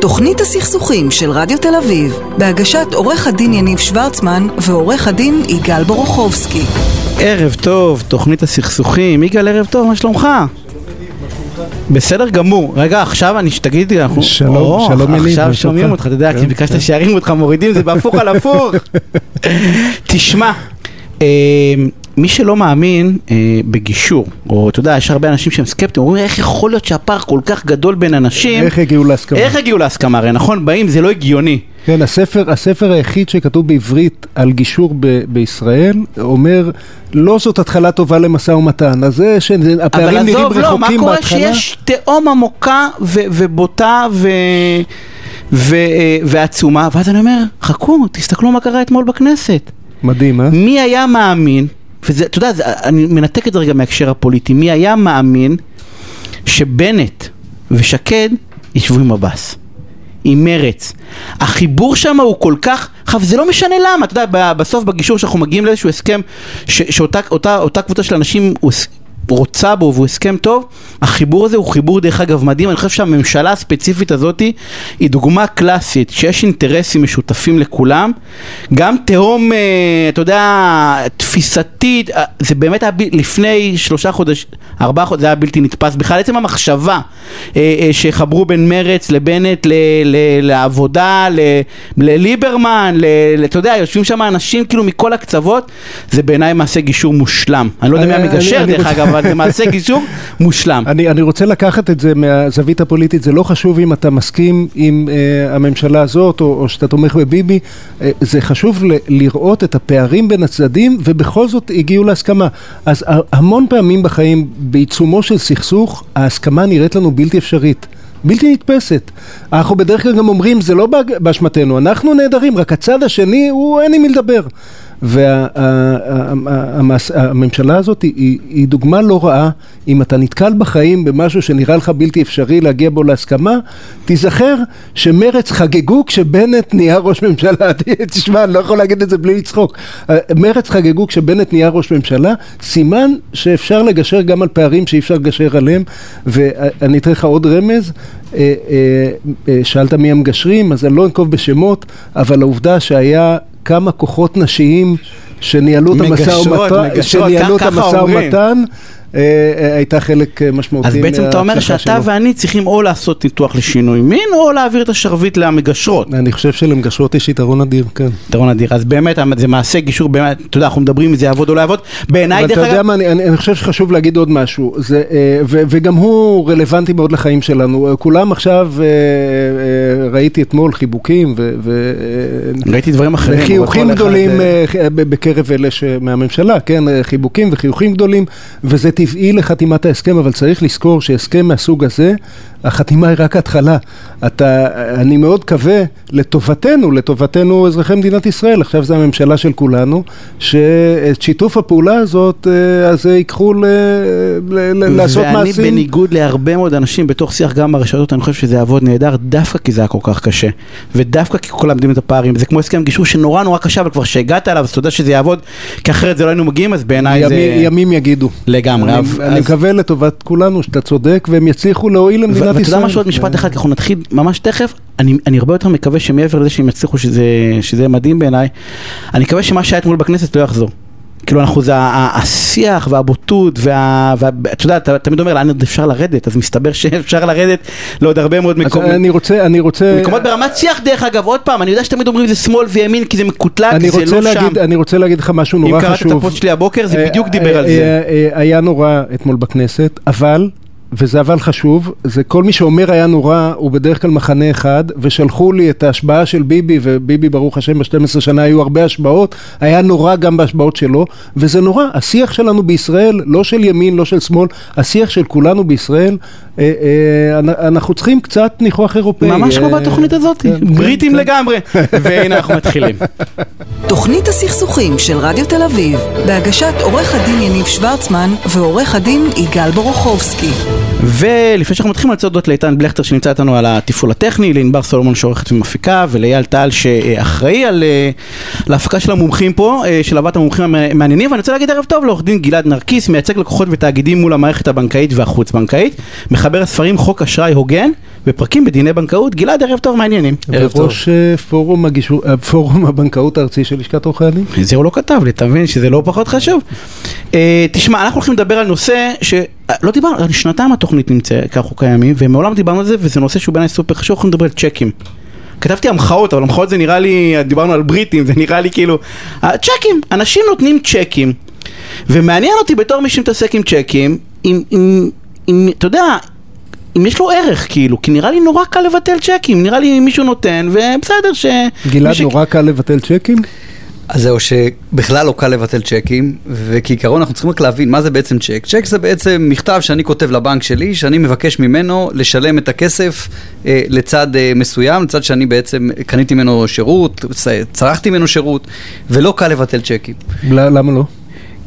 תוכנית הסכסוכים של רדיו תל אביב, בהגשת עורך הדין יניב שוורצמן ועורך הדין יגאל בורוכובסקי. ערב טוב, תוכנית הסכסוכים. יגאל, ערב טוב, מה שלומך? בסדר גמור. רגע, עכשיו אני, שתגידי, אנחנו... שלום, או, שלום יניב, עכשיו שומעים? אותך, אתה יודע, כי כן, ביקשת כן. שירימו אותך, מורידים, זה בהפוך על הפוך. תשמע, אה, מי שלא מאמין אה, בגישור, או אתה יודע, יש הרבה אנשים שהם סקפטיים, אומרים איך יכול להיות שהפער כל כך גדול בין אנשים, איך הגיעו להסכמה? איך הגיעו להסכמה? הרי נכון, באים, זה לא הגיוני. כן, הספר, הספר היחיד שכתוב בעברית על גישור ב- בישראל אומר, לא זאת התחלה טובה למשא ומתן, אז זה אבל שהפערים נראים עזוב, לא, מה רחוקים קורה בהתחלה. שיש תהום עמוקה ו- ובוטה ו- ו- אה, ועצומה, ואז אני אומר, חכו, תסתכלו מה קרה אתמול בכנסת. מדהים, אה? מי היה מאמין, וזה, אתה יודע, אני מנתק את זה רגע מההקשר הפוליטי, מי היה מאמין שבנט ושקד ישבו עם עבאס, עם מרץ. החיבור שם הוא כל כך, עכשיו זה לא משנה למה, אתה יודע, בסוף בגישור שאנחנו מגיעים לאיזשהו הסכם, ש, שאותה אותה, אותה קבוצה של אנשים רוצה בו והוא הסכם טוב, החיבור הזה הוא חיבור דרך אגב מדהים, אני חושב שהממשלה הספציפית הזאת היא דוגמה קלאסית, שיש אינטרסים משותפים לכולם, גם תהום, אה, אתה יודע, תפיסתית, אה, זה באמת היה לפני שלושה חודשים, ארבעה חודשים, זה היה בלתי נתפס. בכלל, עצם המחשבה אה, שיחברו בין מרץ לבנט, ל, ל, לעבודה, ל, לליברמן, ל, ל, אתה יודע, יושבים שם אנשים כאילו מכל הקצוות, זה בעיניי מעשה גישור מושלם. אני לא יודע מי המגשר דרך אגב, אבל זה מעשה גישור מושלם. אני, אני רוצה לקחת את זה מהזווית הפוליטית, זה לא חשוב אם אתה מסכים עם uh, הממשלה הזאת או, או שאתה תומך בביבי, uh, זה חשוב ל- לראות את הפערים בין הצדדים ובכל זאת הגיעו להסכמה. אז המון פעמים בחיים, בעיצומו של סכסוך, ההסכמה נראית לנו בלתי אפשרית. בלתי נתפסת. אנחנו בדרך כלל גם אומרים, זה לא באשמתנו, אנחנו נהדרים, רק הצד השני, הוא אין עם מי לדבר. והממשלה הזאת היא, היא, דוגמה לא רעה, אם אתה נתקל בחיים במשהו שנראה לך בלתי אפשרי להגיע בו להסכמה, תיזכר שמרץ חגגו כשבנט נהיה ראש ממשלה, תשמע, אני לא יכול להגיד את זה בלי לצחוק, מרץ חגגו כשבנט נהיה ראש ממשלה, סימן שאפשר לגשר גם על פערים שאי אפשר לגשר עליהם, ואני אתן לך עוד רמז, אה, אה, אה, שאלת מי המגשרים, אז אני לא אנקוב בשמות, אבל העובדה שהיה כמה כוחות נשיים שניהלו את המשא ומתן, אה, אה, הייתה חלק אה, משמעותי אז בעצם אתה אומר מההצלחה שאתה שלו. ואני צריכים או לעשות ניתוח לשינוי מין, או להעביר את השרביט למגשרות. אני חושב שלמגשרות יש יתרון אדיר, כן. יתרון אדיר. אז באמת, זה מעשה גישור, באמת, אתה יודע, אנחנו מדברים אם זה יעבוד או לא יעבוד. בעיניי, אבל דרך אתה יודע אגב, מה, אני, אני, אני חושב שחשוב להגיד עוד משהו, זה, ו, וגם הוא רלוונטי מאוד לחיים שלנו. כולם עכשיו, ראיתי אתמול חיבוקים ו... ו ראיתי דברים אחרים. אבל וחיוכים אחד, גדולים ב- בקרב אלה מהממשלה, כן, חיבוקים וחיוכים גדולים, וזה טבעי לחתימת ההסכם, אבל צריך לזכור שהסכם מהסוג הזה, החתימה היא רק התחלה. אתה, אני מאוד מקווה לטובתנו, לטובתנו אזרחי מדינת ישראל, עכשיו זה הממשלה של כולנו, שאת שיתוף הפעולה הזאת, אה, אז ייקחו ל, ל, ל, לעשות ואני מעשים. בניגוד להרבה מאוד אנשים בתוך שיח גם ברשתות, אני חושב שזה יעבוד נהדר, דווקא כי זה היה כל כך קשה. ודווקא כי כולם יודעים את הפערים. זה כמו הסכם גישור שנורא נורא קשה, אבל כבר שהגעת אליו, אז אתה יודע שזה יעבוד, כי אחרת זה לא היינו מגיעים, אז בעיניי זה... ימים יגידו. לגמרי. אני, אז- אני מקווה לטובת כולנו שאתה צודק והם יצליחו להועיל למדינת ישראל. ואתה יודע משהו עוד משפט אחד, כי אנחנו נתחיל ממש תכף, אני, אני הרבה יותר מקווה שמעבר לזה שהם יצליחו שזה, שזה יהיה מדהים בעיניי, אני מקווה שמה שהיה אתמול בכנסת לא יחזור. כאילו אנחנו, זה השיח והבוטות וה... וה- אתה יודע, אתה תמיד אומר לאן עוד אפשר לרדת, אז מסתבר שאפשר לרדת לעוד הרבה מאוד מקומות. אני רוצה, אני רוצה... מקומות ברמת שיח דרך אגב, עוד פעם, אני יודע שתמיד אומרים זה שמאל וימין כי זה מקוטלג, אני זה לא שם. להגיד, אני רוצה להגיד לך משהו נורא אם קראת חשוב. את הפוסט שלי הבוקר, זה אה, בדיוק דיבר אה, על זה. אה, אה, היה נורא אתמול בכנסת, אבל, וזה אבל חשוב, זה כל מי שאומר היה נורא, הוא בדרך כלל מחנה אחד, ושלחו לי את ההשבעה של ביבי, וביבי ברוך השם ב-12 שנה היו הרבה השבעות, היה נורא גם בהשבעות שלו, וזה נורא, השיח שלנו בישראל, לא של ימין, לא של שמאל, השיח של כולנו בישראל, אה, אה, אנ- אנחנו צריכים קצת ניחוח אירופאי. ממש כמו אה, בתוכנית הזאת, כן, בריטים כן. לגמרי. והנה אנחנו מתחילים. תוכנית הסכסוכים של רדיו תל אביב, בהגשת עורך הדין יניב שוורצמן ועורך הדין יגאל בורוכובסקי. ולפני שאנחנו מתחילים, אני רוצה להודות לאיתן בלכטר שנמצא איתנו על התפעול הטכני, לענבר סולומון שעורכת ומפיקה, ולאייל טל שאחראי על אה, להפקה של המומחים פה, אה, של הבאת המומחים המעניינים, ואני רוצה להגיד ערב טוב לעורך דין גלעד נרקיס, מייצג לקוחות ותאגידים מול המערכת הבנקאית והחוץ-בנקאית, מחבר הספרים חוק אשראי הוגן, ופרקים בדיני בנקאות. גלעד, ערב טוב, מעניינים. ערב טוב. וראש אה, פורום, הגישו, פורום הבנקאות הארצי של לשכת עורכי הדין. זה הוא לא כתב לי, אתה מבין שזה לא פחות חשוב. תשמע, אנחנו הולכים לדבר על נושא ש... לא דיברנו, שנתיים התוכנית נמצאת, ככה קיימים, ומעולם דיברנו על זה, וזה נושא שהוא בעיניי סופר חשוב, אנחנו נדבר על צ'קים. כתבתי המחאות, אבל המחאות זה נראה לי, דיברנו על בריטים, זה נראה לי כאילו, צ'קים, אנשים נותנים צ'קים, ומעניין אותי בתור מי שמתעסק עם צ'קים, אם, אם, אם, אתה יודע, אם יש לו ערך כאילו, כי נראה לי נורא קל לבטל צ'קים, נראה לי מישהו נותן, ובסדר ש... גלעד, ש... נורא קל לבטל צ'קים? אז זהו, שבכלל לא קל לבטל צ'קים, וכעיקרון אנחנו צריכים רק להבין מה זה בעצם צ'ק. צ'ק זה בעצם מכתב שאני כותב לבנק שלי, שאני מבקש ממנו לשלם את הכסף אה, לצד אה, מסוים, לצד שאני בעצם קניתי ממנו שירות, צרכתי ממנו שירות, ולא קל לבטל צ'קים. למה לא?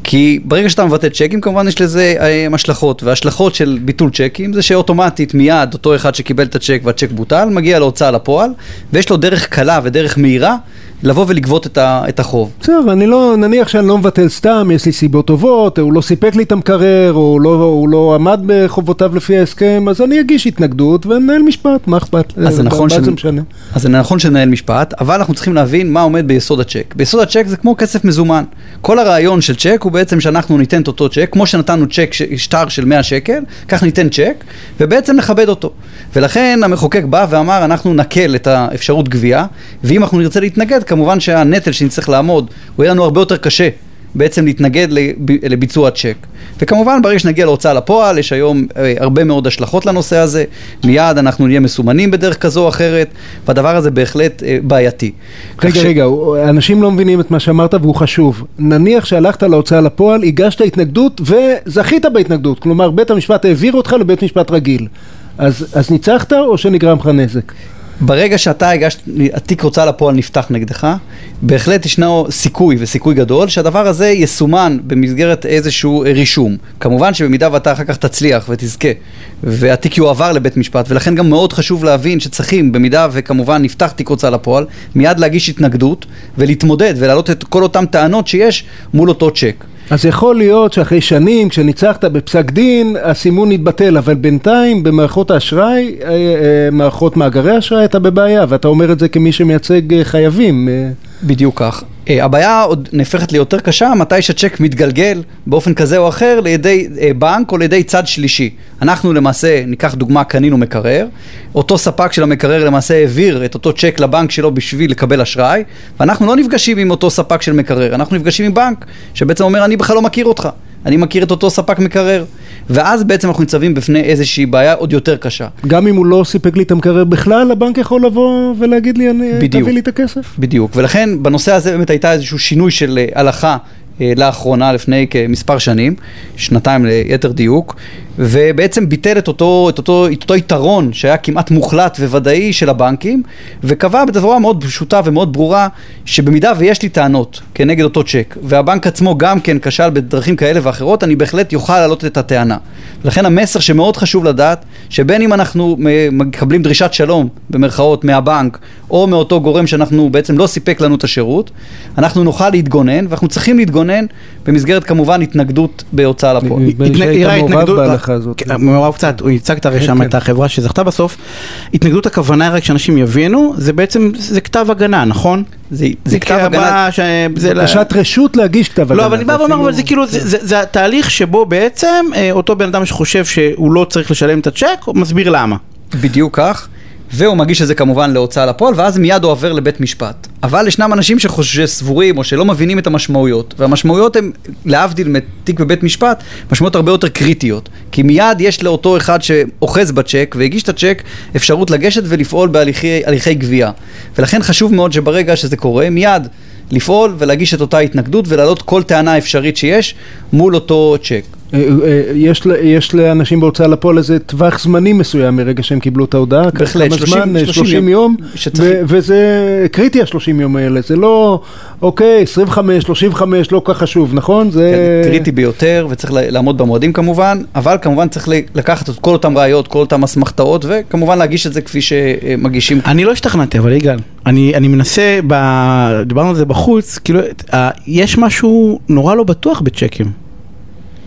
כי ברגע שאתה מבטל צ'קים כמובן יש לזה אה, השלכות, וההשלכות של ביטול צ'קים זה שאוטומטית מיד אותו אחד שקיבל את הצ'ק והצ'ק בוטל מגיע להוצאה לפועל ויש לו דרך קלה ודרך מהירה לבוא ולגבות את, ה, את החוב. בסדר, אני לא, נניח שאני לא מבטל סתם, יש לי סיבות טובות, הוא לא סיפק לי את המקרר, או הוא לא, הוא לא עמד בחובותיו לפי ההסכם, אז אני אגיש התנגדות וננהל משפט, מה אכפת? אז זה נכון, ש... משנה. אז זה נכון שננהל משפט, אבל אנחנו צריכים להבין מה עומד ביסוד הצ'ק. ביסוד הצ'ק זה כמו כסף מזומן. כל הרעיון של צ'ק הוא בעצם שאנחנו ניתן את אותו צ'ק, כמו שנתנו צ'ק, שטר של 100 שקל, כך ניתן צ'ק, ובעצם נכבד אותו. ולכן המחוקק בא ואמר, אנחנו נקל את האפשרות גבייה, ואם אנחנו נרצה להתנגד, כמובן שהנטל שנצטרך לעמוד הוא יהיה לנו הרבה יותר קשה בעצם להתנגד לביצוע צ'ק. וכמובן ברגע שנגיע להוצאה לפועל יש היום אה, הרבה מאוד השלכות לנושא הזה, מיד אנחנו נהיה מסומנים בדרך כזו או אחרת והדבר הזה בהחלט אה, בעייתי. רגע, ש... רגע, אנשים לא מבינים את מה שאמרת והוא חשוב. נניח שהלכת להוצאה לפועל, הגשת התנגדות וזכית בהתנגדות, כלומר בית המשפט העביר אותך לבית משפט רגיל. אז, אז ניצחת או שנגרם לך נזק? ברגע שאתה הגשת, התיק הוצאה לפועל נפתח נגדך, בהחלט ישנו סיכוי וסיכוי גדול שהדבר הזה יסומן במסגרת איזשהו רישום. כמובן שבמידה ואתה אחר כך תצליח ותזכה והתיק יועבר לבית משפט ולכן גם מאוד חשוב להבין שצריכים במידה וכמובן נפתח תיק הוצאה לפועל מיד להגיש התנגדות ולהתמודד ולהעלות את כל אותן טענות שיש מול אותו צ'ק. אז יכול להיות שאחרי שנים, כשניצחת בפסק דין, הסימון יתבטל, אבל בינתיים במערכות האשראי, אה, אה, מערכות מאגרי האשראי, אתה בבעיה, ואתה אומר את זה כמי שמייצג אה, חייבים. בדיוק כך. Uh, הבעיה עוד נהפכת ליותר קשה מתי שצ'ק מתגלגל באופן כזה או אחר לידי uh, בנק או לידי צד שלישי. אנחנו למעשה, ניקח דוגמה, קנינו מקרר, אותו ספק של המקרר למעשה העביר את אותו צ'ק לבנק שלו בשביל לקבל אשראי, ואנחנו לא נפגשים עם אותו ספק של מקרר, אנחנו נפגשים עם בנק שבעצם אומר אני בכלל לא מכיר אותך, אני מכיר את אותו ספק מקרר. ואז בעצם אנחנו ניצבים בפני איזושהי בעיה עוד יותר קשה. גם אם הוא לא סיפק לי את המקרר בכלל, הבנק יכול לבוא ולהגיד לי, אני, בדיוק, תביא לי את הכסף? בדיוק, ולכן בנושא הזה באמת הייתה איזשהו שינוי של אה, הלכה אה, לאחרונה, לפני כמספר שנים, שנתיים ליתר דיוק, ובעצם ביטל את אותו, את, אותו, את אותו יתרון שהיה כמעט מוחלט וודאי של הבנקים, וקבע בצורה מאוד פשוטה ומאוד ברורה, שבמידה ויש לי טענות כנגד אותו צ'ק, והבנק עצמו גם כן כשל בדרכים כאלה ואחרות, אני בהחלט יוכל להעלות את הטענה. לכן המסר שמאוד חשוב לדעת, שבין אם אנחנו מקבלים דרישת שלום, במרכאות, מהבנק, או מאותו גורם שאנחנו בעצם לא סיפק לנו את השירות, אנחנו נוכל להתגונן, ואנחנו צריכים להתגונן במסגרת כמובן התנגדות בהוצאה לפועל. הזאת. כן, מעורב קצת, הוא הצגת הרי שם כן. את החברה שזכתה בסוף. התנגדות הכוונה רק שאנשים יבינו, זה בעצם, זה כתב הגנה, נכון? זה כתב הגנה, בקשת רשות להגיש כתב הגנה. לא, אבל אני בא ואומר, אבל זה כאילו, זה התהליך שבו בעצם אה, אותו בן אדם שחושב שהוא לא צריך לשלם את הצ'ק, הוא מסביר למה. בדיוק כך. והוא מגיש את זה כמובן להוצאה לפועל, ואז מיד הוא עובר לבית משפט. אבל ישנם אנשים שסבורים או שלא מבינים את המשמעויות, והמשמעויות הן, להבדיל מתיק בבית משפט, משמעויות הרבה יותר קריטיות. כי מיד יש לאותו אחד שאוחז בצ'ק והגיש את הצ'ק אפשרות לגשת ולפעול בהליכי גבייה. ולכן חשוב מאוד שברגע שזה קורה, מיד לפעול ולהגיש את אותה התנגדות ולהעלות כל טענה אפשרית שיש מול אותו צ'ק. אה, אה, יש, יש לאנשים בהוצאה לפועל איזה טווח זמני מסוים מרגע שהם קיבלו את ההודעה. בהחלט, כמה 30 זמן? אה, 30 30 יום, שצריך- ו- וזה קריטי השלושים יום האלה, זה לא, אוקיי, 25, 35, לא כל כך חשוב, נכון? זה... כן, קריטי ביותר וצריך לעמוד במועדים כמובן, אבל כמובן צריך לקחת את כל אותם ראיות, כל אותם אסמכתאות וכמובן להגיש את זה כפי שמגישים. אני לא השתכנעתי, אבל יגאל, אני, אני מנסה, ב... דיברנו על זה בחוץ, כאילו, אה, יש משהו נורא לא בטוח בצ'קים.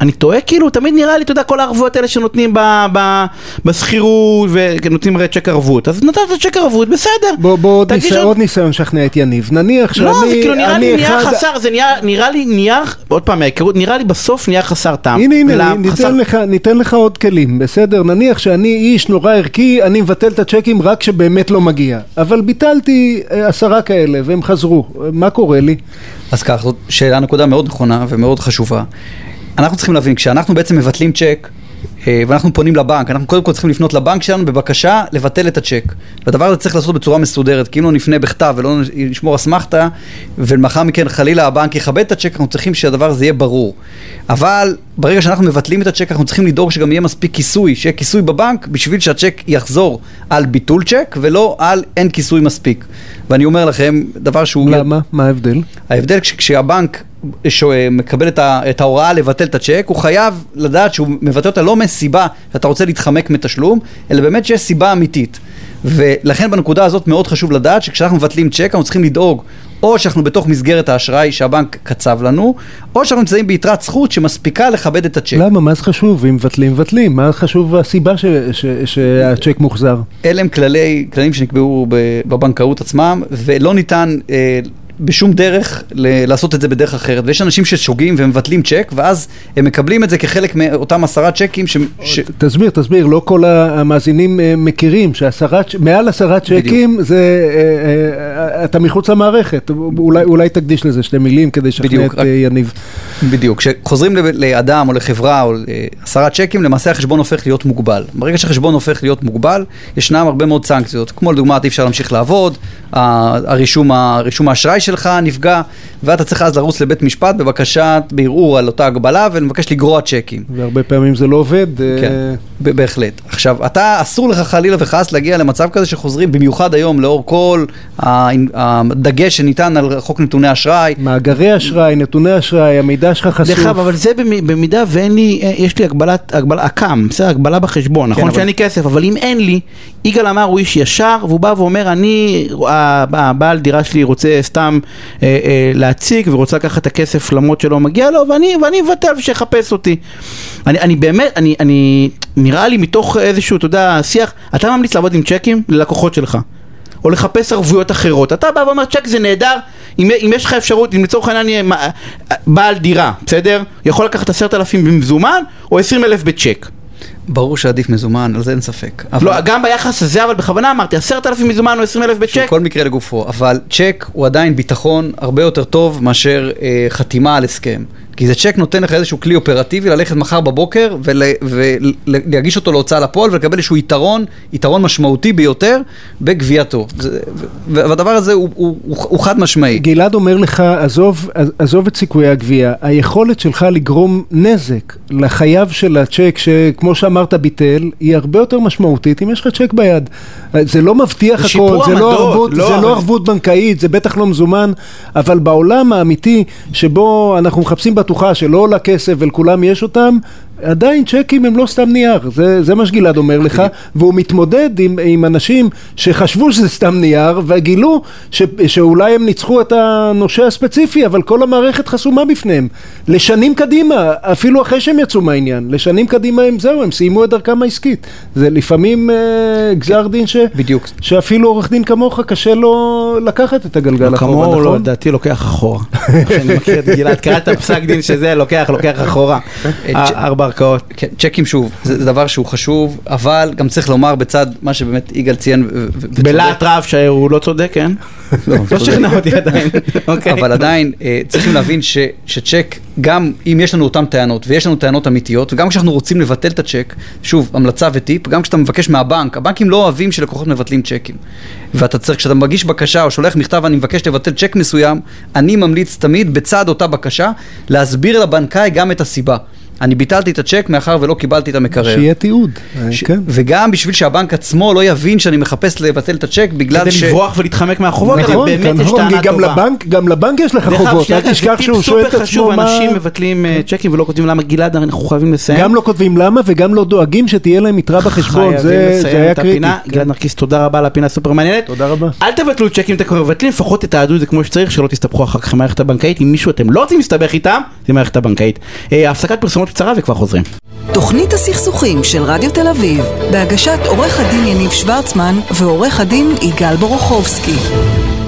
אני טועה כאילו, תמיד נראה לי, אתה יודע, כל הערבויות האלה שנותנים ב- ב- בשכירות, ונותנים הרי צ'ק ערבות, אז נתת צ'ק ערבות, בסדר. בוא, בוא עוד, ניסיון לשכנע את יניב. נניח שאני... לא, זה כאילו נראה לי אני נהיה אחד- חסר, זה נהיה, נראה לי נהיה, עוד פעם, מההיכרות, נראה לי בסוף נהיה חסר טעם. הנה, הנה? חסר- ניתן לך, ניתן לך עוד כלים, בסדר? נניח שאני איש נורא ערכי, אני מבטל את הצ'קים רק כשבאמת לא מגיע. אבל ביטלתי אה, עשרה כאלה והם חזרו. מה קורה לי? אז כך, זאת שאלה נקודה מאוד נכונה ומאוד חשובה. אנחנו צריכים להבין, כשאנחנו בעצם מבטלים צ'ק, אה, ואנחנו פונים לבנק, אנחנו קודם כל צריכים לפנות לבנק שלנו בבקשה לבטל את הצ'ק. והדבר הזה צריך לעשות בצורה מסודרת, כי אם לא נפנה בכתב ולא נשמור אסמכתה, ולאחר מכן חלילה הבנק יכבד את הצ'ק, אנחנו צריכים שהדבר הזה יהיה ברור. אבל ברגע שאנחנו מבטלים את הצ'ק, אנחנו צריכים לדאוג שגם יהיה מספיק כיסוי, שיהיה כיסוי בבנק, בשביל שהצ'ק יחזור על ביטול צ'ק, ולא על אין כיסוי מספיק. ואני אומר לכם, דבר שהוא... למה? מה ההבדל? ההבדל כש- כשהבנק ש- מקבל את, ה, את ההוראה לבטל את הצ'ק, הוא חייב לדעת שהוא מבטל אותה לא מסיבה שאתה רוצה להתחמק מתשלום, אלא באמת שיש סיבה אמיתית. ולכן בנקודה הזאת מאוד חשוב לדעת שכשאנחנו מבטלים צ'ק אנחנו צריכים לדאוג או שאנחנו בתוך מסגרת האשראי שהבנק קצב לנו, או שאנחנו נמצאים ביתרת זכות שמספיקה לכבד את הצ'ק. למה? מה זה חשוב? אם מבטלים, מבטלים. מה חשוב הסיבה ש- ש- שהצ'ק מוחזר? אלה הם כללי, כללים שנקבעו בבנקאות עצמם, ולא ניתן אה, בשום דרך ל- לעשות את זה בדרך אחרת. ויש אנשים ששוגים ומבטלים צ'ק, ואז הם מקבלים את זה כחלק מאותם עשרה צ'קים ש... ש... תסביר, תסביר, לא כל המאזינים אה, מכירים שעשרה, צ'- מעל עשרה צ'קים זה, אה, אה, אתה מחוץ למערכת, אולי, אולי תקדיש לזה שתי מילים כדי לשכנע בדיוק, את רק- יניב. בדיוק. כשחוזרים לאדם או לחברה או לעשרה צ'קים, למעשה החשבון הופך להיות מוגבל. ברגע שהחשבון הופך להיות מוגבל, ישנם הרבה מאוד סנקציות. כמו לדוגמה, אי אפשר להמשיך לעבוד, הרישום, ה- רישום האשראי שלך נפגע, ואתה צריך אז לרוץ לבית משפט בבקשה, בערעור על אותה הגבלה, ולבקש לגרוע צ'קים. והרבה פעמים זה לא עובד. אה, כן, בהחלט. עכשיו, אתה, אסור לך חלילה וחס להגיע למצב כזה שחוזרים, במיוחד היום, לאור כל הדגש שניתן על חוק נתוני אשראי. מאגרי אשראי, נתוני אשראי, המידע שלך חשוף. דרך אגב, אבל זה במ- במידה ואין לי, אה, יש לי הגבלת, הגבלה, אק"מ, בסדר, הגבלה בחשבון, נכון אבל- שאין לי כסף, אבל אם אין לי, יגאל אמר הוא איש ישר, והוא בא ואומר, אני, הבעל דירה שלי רוצה סתם אה, אה, להציג, ורוצה לקחת את הכסף למרות שלא מגיע לו, ואני, ואני אבטל ושיחפש אותי. אני, אני באמת, אני, אני, נראה לי מתוך איזשהו, אתה יודע, שיח, אתה ממליץ לעבוד עם צ'קים ללקוחות שלך. או לחפש ערבויות אחרות. אתה בא ואומר צ'ק זה נהדר, אם, אם יש לך אפשרות, אם לצורך העניין יהיה בעל דירה, בסדר? יכול לקחת עשרת אלפים במזומן או עשרים אלף בצ'ק. ברור שעדיף מזומן, על זה אין ספק. אבל- לא, גם ביחס הזה, אבל בכוונה אמרתי, עשרת אלפים מזומן או עשרים אלף בצ'ק. כל מקרה לגופו, אבל צ'ק הוא עדיין ביטחון הרבה יותר טוב מאשר אה, חתימה על הסכם. כי זה צ'ק נותן לך איזשהו כלי אופרטיבי ללכת מחר בבוקר ולהגיש אותו להוצאה לפועל ולקבל איזשהו יתרון, יתרון משמעותי ביותר בגבייתו. והדבר הזה הוא, הוא, הוא, הוא חד משמעי. גלעד אומר לך, עזוב, עזוב את סיכויי הגבייה, היכולת שלך לגרום נזק לחייב של הצ'ק, שכמו שאמרת ביטל, היא הרבה יותר משמעותית אם יש לך צ'ק ביד. זה לא מבטיח הכל, זה לא, ערבות, לא, זה לא ערבות בנקאית, זה בטח לא מזומן, אבל בעולם האמיתי שבו אנחנו מחפשים בטוחה שלא עולה כסף ולכולם יש אותם, עדיין צ'קים הם לא סתם נייר, זה, זה מה שגלעד אומר לך, והוא מתמודד עם, עם אנשים שחשבו שזה סתם נייר, וגילו ש, שאולי הם ניצחו את הנושה הספציפי, אבל כל המערכת חסומה בפניהם. לשנים קדימה, אפילו אחרי שהם יצאו מהעניין, לשנים קדימה הם זהו, הם סיימו את דרכם העסקית. זה לפעמים אה, גזר דין ש, בדיוק. שאפילו עורך דין כמוך קשה לו לקחת את הגלגל אחורה, כמוהו, לא, נכון? לדעתי לוקח אחורה. אני מכיר את גלעד, קראת פסק דין שזה לוקח, לוקח אחורה. ארבע ערכאות. כן, צ'קים שוב, זה, זה דבר שהוא חשוב, אבל גם צריך לומר בצד מה שבאמת יגאל ציין. בלהט רב שהוא לא צודק, כן? לא שכנע אותי עדיין. אוקיי. אבל עדיין אה, צריכים להבין ש, שצ'ק, גם אם יש לנו אותן טענות, ויש לנו טענות אמיתיות, וגם כשאנחנו רוצים לבטל את הצ'ק, שוב, המלצה וטיפ, גם כשאתה מבקש מהבנק, הבנקים לא אוהבים שלקוחות מבטלים צ'קים. ואתה צריך, כשאתה מגיש בקשה או שולח מכתב, אני מבקש לבטל צ'ק מסוים, אני ממליץ תמיד, בצד אותה בקשה, להסביר לבנקאי גם את הסיבה. אני ביטלתי את הצ'ק מאחר ולא קיבלתי את המקרר. שיהיה תיעוד, אה, ש... כן. וגם בשביל שהבנק עצמו לא יבין שאני מחפש לבטל את הצ'ק בגלל כדי ש... לברוח ולהתחמק מהחובות, אלא נכון, באמת יש נכון, טענה כי גם טובה. לבנק, גם לבנק יש לך חובות, אל תשכח שהוא שואל את סופר עצמו חשוב, מה... אנשים מבטלים אה, צ'קים ולא כותבים למה גלעד, אנחנו חייבים לסיים. גם לא כותבים למה וגם לא דואגים שתהיה להם יתרה בחשבון, זה היה את קריטי. הפינה. כן. גלעד נרקיס, תודה רבה על הפינה הסופר מעניינת. תודה רבה. אל תבטלו צ'קים, אתם כבר מבטלים, לפחות תתעדו את זה כמו שצריך, שלא תסתבכו אחר כך עם המערכת הבנקאית. אם מישהו אתם לא רוצים להסתבך איתם, זה המערכת הבנקאית. אה, הפסקת פרסומות קצרה וכבר חוזרים. תוכנית הסכסוכים של רדיו תל אביב, בהגשת עורך הדין יניב שוורצמן ועורך הדין יגאל בורוכובסקי.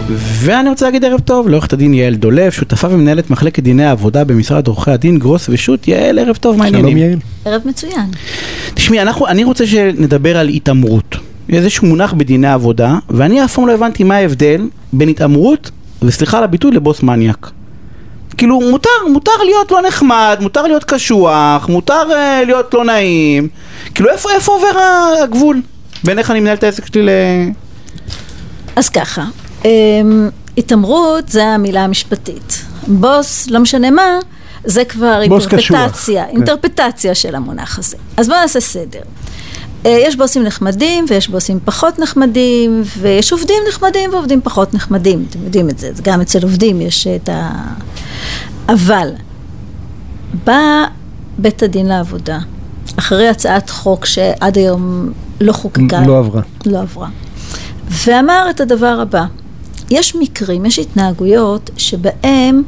ואני רוצה להגיד ערב טוב לעורכת הדין יעל דולב, שותפה ומנהלת מחלקת דיני העבודה במשרד עורכי הדין גרוס ושות'. יעל, ערב טוב, מה העניינים? שלום יעל. ערב מצוין. תשמעי, אנחנו, אני רוצה שנדבר על התעמרות. איזשהו מונח בדיני עבודה, ואני אף פעם לא הבנתי מה ההבדל בין התעמרות, וסליחה על הביטוי, לבוס מניאק. כאילו, מותר, מותר להיות לא נחמד, מותר להיות קשוח, מותר uh, להיות לא נעים. כאילו, איפה, איפה עובר הגבול? בין איך אני מנהל את העסק שלי ל... אז ככה, אמ, התעמרות זה המילה המשפטית. בוס, לא משנה מה, זה כבר בוס קשוח. אינטרפטציה, כן. אינטרפטציה של המונח הזה. אז בואו נעשה סדר. אה, יש בוסים נחמדים ויש בוסים פחות נחמדים ויש עובדים נחמדים ועובדים פחות נחמדים, אתם יודעים את זה, זה גם אצל עובדים יש את ה... אבל בא בית הדין לעבודה, אחרי הצעת חוק שעד היום לא חוקקה, לא עברה. לא עברה. ואמר את הדבר הבא, יש מקרים, יש התנהגויות שבהם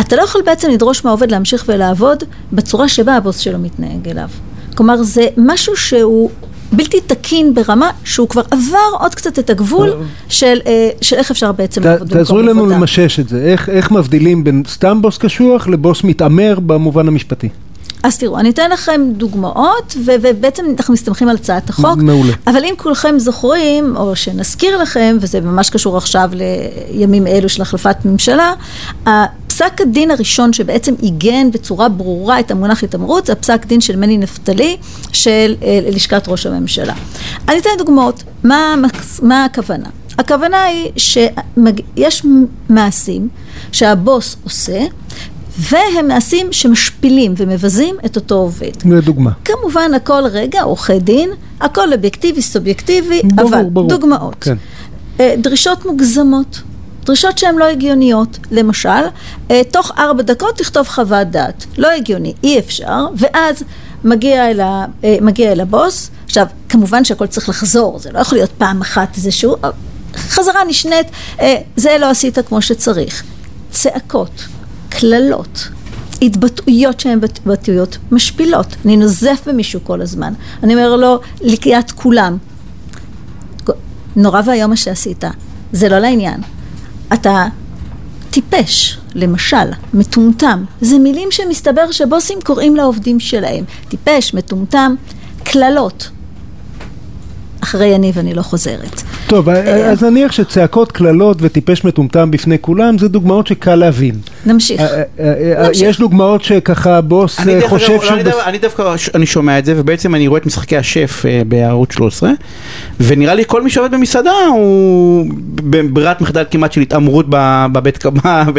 אתה לא יכול בעצם לדרוש מהעובד להמשיך ולעבוד בצורה שבה הבוס שלו מתנהג אליו. כלומר, זה משהו שהוא בלתי תקין ברמה שהוא כבר עבר עוד קצת את הגבול של, אה, של איך אפשר בעצם ת- לעבוד תעזרו במקום לנו עבודה. למשש את זה, איך- איך מבדילים בין סתם בוס קשוח לבוס מתעמר במובן המשפטי. אז תראו, אני אתן לכם דוגמאות, ו- ובעצם אנחנו מסתמכים על הצעת החוק. מעולה. אבל אם כולכם זוכרים, או שנזכיר לכם, וזה ממש קשור עכשיו לימים אלו של החלפת ממשלה, הפסק הדין הראשון שבעצם עיגן בצורה ברורה את המונח התעמרות, זה הפסק דין של מני נפתלי, של אה, לשכת ראש הממשלה. אני אתן דוגמאות. מה, מה הכוונה? הכוונה היא שיש מעשים שהבוס עושה, והם מעשים שמשפילים ומבזים את אותו עובד. לדוגמה. כמובן הכל רגע, עורכי דין, הכל אובייקטיבי, סובייקטיבי, ברור, אבל ברור. דוגמאות. כן. אה, דרישות מוגזמות, דרישות שהן לא הגיוניות. למשל, אה, תוך ארבע דקות תכתוב חוות דעת. לא הגיוני, אי אפשר, ואז מגיע אל, ה, אה, מגיע אל הבוס. עכשיו, כמובן שהכל צריך לחזור, זה לא יכול להיות פעם אחת איזשהו... אה, חזרה נשנית, זה לא עשית כמו שצריך. צעקות, קללות, התבטאויות שהן התבטאויות משפילות. אני נוזף במישהו כל הזמן. אני אומר לו, לקריאת כולם. נורא ואיום מה שעשית, זה לא לעניין. אתה טיפש, למשל, מטומטם. זה מילים שמסתבר שבוסים קוראים לעובדים שלהם. טיפש, מטומטם, קללות. אחרי יניב אני לא חוזרת. טוב, אז נניח שצעקות, קללות וטיפש מטומטם בפני כולם, זה דוגמאות שקל להבין. נמשיך. אה, אה, אה, נמשיך. יש דוגמאות שככה בוס אני דרך חושב אגב, שהוא... אני דווקא- אני ש- שומע את זה, ובעצם אני רואה את משחקי השף בערוץ 13, ונראה לי כל מי שעובד במסעדה הוא בברירת מחדל כמעט של התעמרות בבית קבע,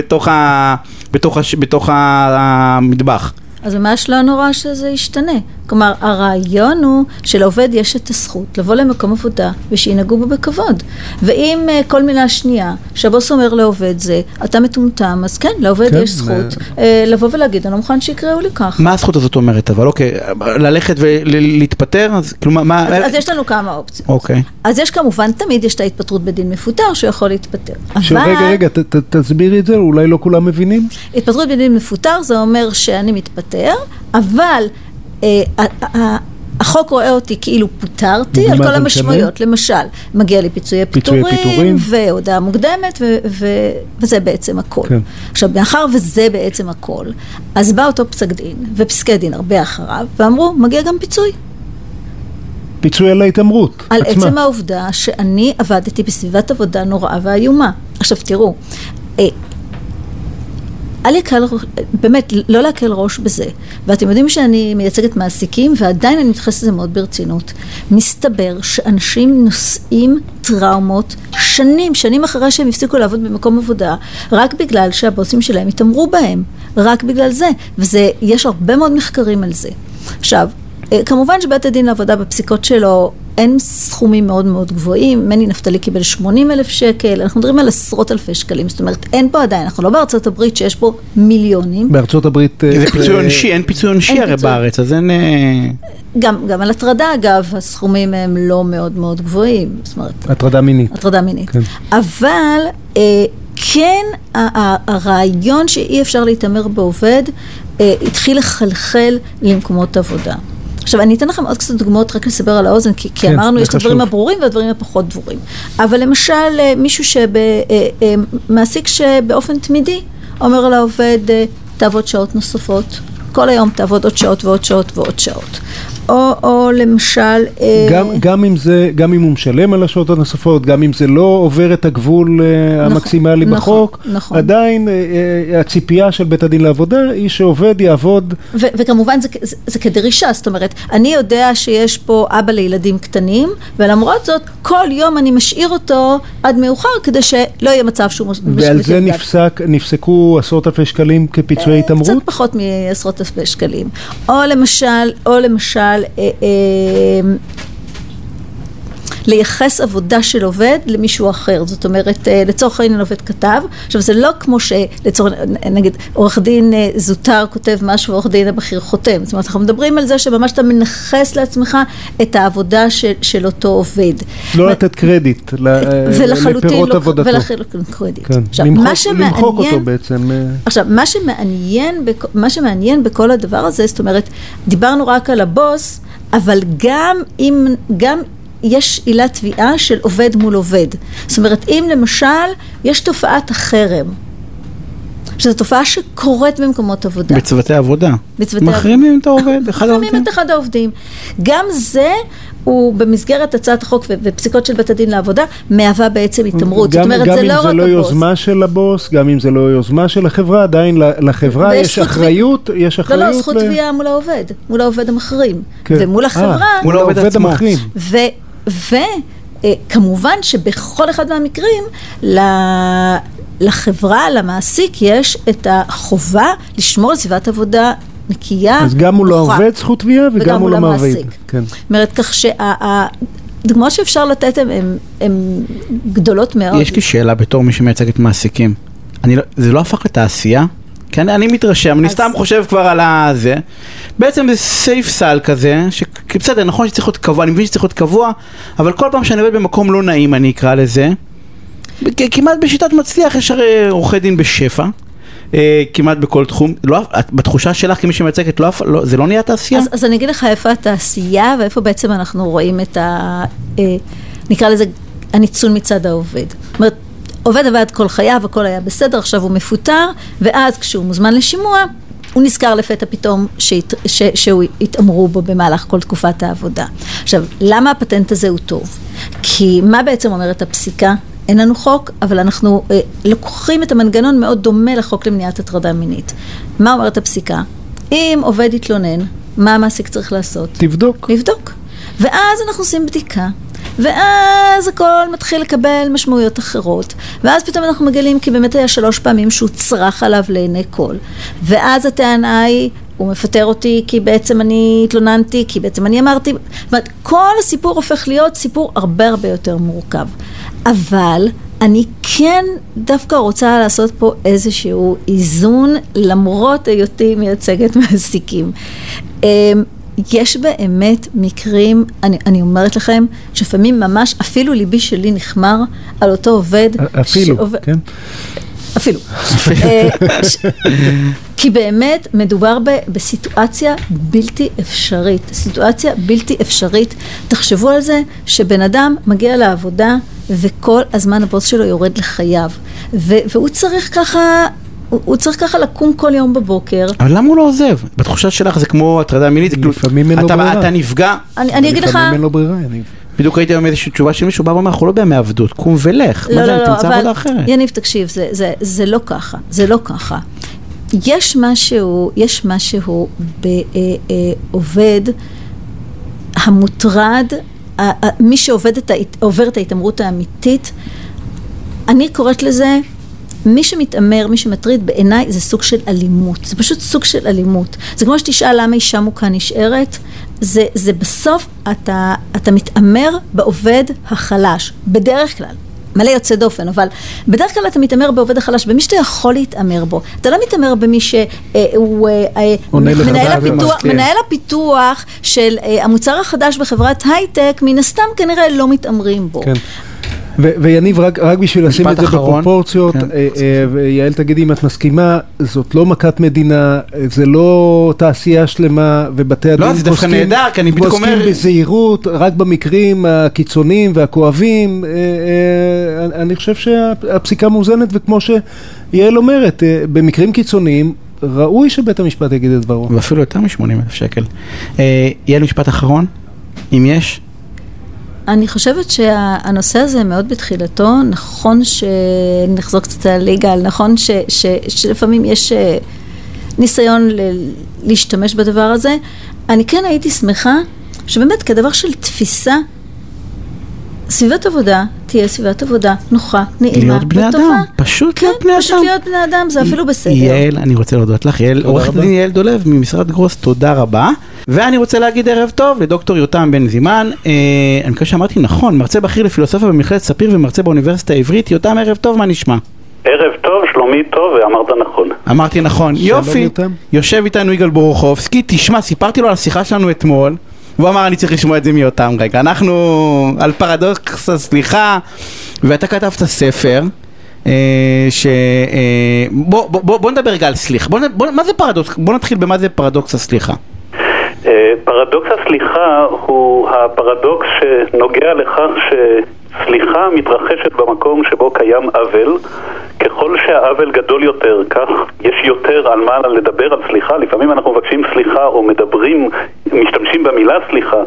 בתוך המטבח. אז ממש לא נורא שזה ישתנה. כלומר, הרעיון הוא שלעובד יש את הזכות לבוא למקום עבודה ושינהגו בו בכבוד. ואם uh, כל מילה שנייה שהבוס אומר לעובד זה, אתה מטומטם, אז כן, לעובד כן, יש זכות uh, לבוא ולהגיד, אני לא מוכן שיקראו לי כך. מה הזכות הזאת אומרת, אבל אוקיי, ללכת ולהתפתר, אז כאילו מה, מה, אז, אז יש לנו כמה אופציות. אוקיי. אז יש כמובן, תמיד יש את ההתפטרות בדין מפוטר שהוא יכול להתפטר. אבל רגע, רגע, ת- ת- תסבירי את זה, אולי לא כולם מבינים. התפטרות בדין מפוטר זה אומר שאני מתפטר, אבל אה, החוק רואה אותי כאילו פוטרתי על כל המשמעויות. למשל, מגיע לי פיצויי פיטורים. והודעה מוקדמת, ו- ו- וזה בעצם הכל. כן. עכשיו, מאחר וזה בעצם הכל, אז בא אותו פסק דין, ופסקי דין הרבה אחריו, ואמרו, מגיע גם פיצוי. פיצוי על ההתעמרות על עצמה. עצם העובדה שאני עבדתי בסביבת עבודה נוראה ואיומה. עכשיו תראו, אה, אל יקל, באמת, לא להקל ראש בזה. ואתם יודעים שאני מייצגת מעסיקים, ועדיין אני מתייחסת לזה מאוד ברצינות. מסתבר שאנשים נושאים טראומות שנים, שנים אחרי שהם הפסיקו לעבוד במקום עבודה, רק בגלל שהבוסים שלהם התעמרו בהם. רק בגלל זה. ויש הרבה מאוד מחקרים על זה. עכשיו, אה, כמובן שבית הדין לעבודה בפסיקות שלו אין סכומים מאוד מאוד גבוהים, מני נפתלי קיבל 80 אלף שקל, אנחנו מדברים על עשרות אלפי שקלים, זאת אומרת אין פה עדיין, אנחנו לא בארצות הברית שיש פה מיליונים. בארצות הברית... אה, זה פיצוי עונשי, אין פיצוי עונשי הרי. בארץ, אז אין... אה, גם, גם על הטרדה אגב, הסכומים הם לא מאוד מאוד גבוהים, זאת אומרת, הטרדה מינית. הטרדה מינית. כן. אבל אה, כן ה- ה- הרעיון שאי אפשר להתעמר בעובד אה, התחיל לחלחל למקומות עבודה. עכשיו אני אתן לכם עוד קצת דוגמאות רק לסבר על האוזן, כי, כי כן, אמרנו זה יש את הדברים. הברורים והדברים הפחות ברורים. אבל למשל אה, מישהו שמעסיק שבאופן תמידי אומר לעובד אה, תעבוד שעות נוספות, כל היום תעבוד עוד שעות ועוד שעות ועוד שעות. או, או למשל... אה, גם, גם, אם זה, גם אם הוא משלם על השעות הנוספות, גם אם זה לא עובר את הגבול אה, נכון, המקסימלי נכון, בחוק, נכון. עדיין אה, אה, הציפייה של בית הדין לעבודה היא שעובד יעבוד ו- וכמובן זה, זה, זה כדרישה, זאת אומרת, אני יודע שיש פה אבא לילדים קטנים, ולמרות זאת, כל יום אני משאיר אותו עד מאוחר, כדי שלא יהיה מצב שהוא ועל זה. נפסק, נפסקו עשרות אלפי שקלים כפיצויי אה, התעמרות? קצת פחות מעשרות אלפי שקלים. או למשל, או למשל, אה, אה, לייחס עבודה של עובד למישהו אחר. זאת אומרת, אה, לצורך העניין עובד כתב. עכשיו, זה לא כמו שלצורך, נגיד, עורך דין אה, זוטר כותב משהו ועורך דין הבכיר חותם. זאת אומרת, אנחנו מדברים על זה שממש אתה מנכס לעצמך את העבודה של, של אותו עובד. לא לתת קרדיט ל- אה, לפירות לא, עבודתו. ולחלוטין קרדיט. כן, עכשיו, למחוק, מה שמעניין, למחוק אותו בעצם. עכשיו, מה שמעניין, בכ- מה שמעניין בכל הדבר הזה, זאת אומרת, דיברנו רק על הבוס, אבל גם אם, גם יש עילת תביעה של עובד מול עובד. זאת אומרת, אם למשל יש תופעת החרם, שזו תופעה שקורית במקומות עבודה. בצוותי עבודה. בצוותי מחרימים את העובד, אחד מחרימים העובדים. את אחד העובדים. גם זה הוא במסגרת הצעת החוק ו- ופסיקות של בית הדין לעבודה, מהווה בעצם התעמרות. זאת גם, אומרת, גם זה אם לא זה רק לא הבוס. יוזמה של הבוס, גם אם זה לא יוזמה של החברה, עדיין ל- לחברה יש זכות אחריות, יש לא, אחריות. לא, זכות ל- תביעה מול העובד, מול העובד המחרים. כן. ומול אה, החברה, מול העובד עצמו. המחרים. וכמובן שבכל אחד מהמקרים, ל- לחברה, למעסיק, יש את החובה לשמור על סביבת עבודה נקייה. אז גם מול. העובד זכות תביעה וגם מול המעביד. כן. זאת אומרת, כך שהדוגמאות שאפשר לתת הן גדולות מאוד. יש לי שאלה בתור מי שמייצגת מעסיקים. אני לא, זה לא הפך לתעשייה? כי אני, אני מתרשם, אני סתם חושב כבר על הזה. בעצם זה סייף סל כזה, שבסדר, נכון שצריך להיות קבוע, אני מבין שצריך להיות קבוע, אבל כל פעם שאני עובד במקום לא נעים, אני אקרא לזה, כמעט בשיטת מצליח יש הרי עורכי דין בשפע. אה, כמעט בכל תחום, לא, את- בתחושה שלך כמי שמייצגת, לא, לא, זה לא נהיה תעשייה? אז, אז אני אגיד לך איפה התעשייה ואיפה בעצם אנחנו רואים את ה... אה, נקרא לזה הניצול מצד העובד. זאת אומרת, עובד עבד כל חייו, הכל היה בסדר, עכשיו הוא מפוטר, ואז כשהוא מוזמן לשימוע, הוא נזכר לפתע פתאום שהת, ש, שהוא התעמרו בו במהלך כל תקופת העבודה. עכשיו, למה הפטנט הזה הוא טוב? כי מה בעצם אומרת הפסיקה? אין לנו חוק, אבל אנחנו אה, לוקחים את המנגנון מאוד דומה לחוק למניעת הטרדה מינית. מה אומרת הפסיקה? אם עובד יתלונן, מה המעסיק צריך לעשות? תבדוק. לבדוק. ואז אנחנו עושים בדיקה, ואז הכל מתחיל לקבל משמעויות אחרות, ואז פתאום אנחנו מגלים כי באמת היה שלוש פעמים שהוא צרח עליו לעיני כל, ואז הטענה היא, הוא מפטר אותי כי בעצם אני התלוננתי, כי בעצם אני אמרתי, זאת כל הסיפור הופך להיות סיפור הרבה הרבה יותר מורכב. אבל אני כן דווקא רוצה לעשות פה איזשהו איזון, למרות היותי מייצגת מעסיקים. יש באמת מקרים, אני, אני אומרת לכם, שלפעמים ממש אפילו ליבי שלי נחמר על אותו עובד. אפילו, שעובד- כן. אפילו. אה, כי באמת מדובר ב- בסיטואציה בלתי אפשרית. סיטואציה בלתי אפשרית. תחשבו על זה שבן אדם מגיע לעבודה וכל הזמן הבוס שלו יורד לחייו. ו- והוא צריך ככה... הוא הוא צריך ככה לקום כל יום בבוקר. אבל למה הוא לא עוזב? בתחושה שלך זה כמו הטרדה מינית, זה כאילו, לפעמים אין לו אתה, ברירה. אתה נפגע, אני, אני אגיד לך... לפעמים אין לו ברירה. אני- בדיוק ראיתי היום איזושהי תשובה של מישהו בא ואומר, אנחנו לא בימי עבדות, קום ולך, לא, מה לא, זה, לא, תמצא אבל עבודה אחרת. יניב, תקשיב, זה, זה, זה לא ככה, זה לא ככה. יש משהו, יש משהו בעובד המוטרד, ה- ה- מי שעובד את ההת- עובר את ההתעמרות האמיתית, אני קוראת לזה, מי שמתעמר, מי שמטריד, בעיניי זה סוג של אלימות. זה פשוט סוג של אלימות. זה כמו שתשאל למה אישה מוכה נשארת, זה, זה בסוף, אתה, אתה מתעמר בעובד החלש, בדרך כלל. מלא יוצא דופן, אבל בדרך כלל אתה מתעמר בעובד החלש, במי שאתה יכול להתעמר בו. אתה לא מתעמר במי שהוא עונה לך מנהל ואז הפיתוח. מנהל הפיתוח של אה, המוצר החדש בחברת הייטק, מן הסתם כנראה לא מתעמרים בו. כן. ויניב, רק, רק בשביל לשים את זה אחרון. בפרופורציות, כן. אה, אה, ויעל תגידי אם את מסכימה, זאת לא מכת מדינה, אה, זה לא תעשייה שלמה, ובתי הדין לא, זה דווקא נהדר, כי אני בדיוק אומר- פוסקים בזהירות, רק במקרים הקיצוניים והכואבים. אה, אני- חושב שהפסיקה מאוזנת, וכמו שיעל אומרת, במקרים קיצוניים, ראוי שבית המשפט יגיד את דברו. ואפילו יותר מ-80 אלף שקל. אה, יעל משפט אחרון, אם יש. אני חושבת שהנושא הזה מאוד בתחילתו, נכון שנחזור קצת על יגאל, נכון ש, ש, שלפעמים יש אה, ניסיון ל, להשתמש בדבר הזה. אני כן הייתי שמחה שבאמת כדבר של תפיסה, סביבת עבודה תהיה סביבת עבודה נוחה, נעימה להיות בני וטובה. אדם, פשוט כן, להיות בני פשוט אדם. להיות בני אדם, זה אפילו בסדר. יעל, אני רוצה להודות לך. יעל, עורכת רבה. הדין יעל דולב ממשרד גרוס, תודה רבה. ואני רוצה להגיד ערב טוב לדוקטור יותם בן זימן, אה, אני מקווה שאמרתי נכון, מרצה בכיר לפילוסופיה במכללת ספיר ומרצה באוניברסיטה העברית. יותם, ערב טוב, מה נשמע? ערב טוב, שלומי טוב, ואמרת נכון. אמרתי נכון, יופי. יותם. יושב איתנו יגאל בורוכובסקי, תשמע, סיפרתי לו על השיחה שלנו אתמול, והוא אמר אני צריך לשמוע את זה מיותם רגע. אנחנו על פרדוקס הסליחה, ואתה כתבת ספר. אה, ש... אה, בוא, בוא, בוא, בוא נדבר רגע על סליחה. בוא, בוא, מה זה פרדוקס? בוא נתחיל במה זה פרדוקס הסליחה. פרדוקס הסליחה הוא הפרדוקס שנוגע לכך שסליחה מתרחשת במקום שבו קיים עוול. ככל שהעוול גדול יותר, כך יש יותר על מה לדבר על סליחה. לפעמים אנחנו מבקשים סליחה או מדברים, משתמשים במילה סליחה,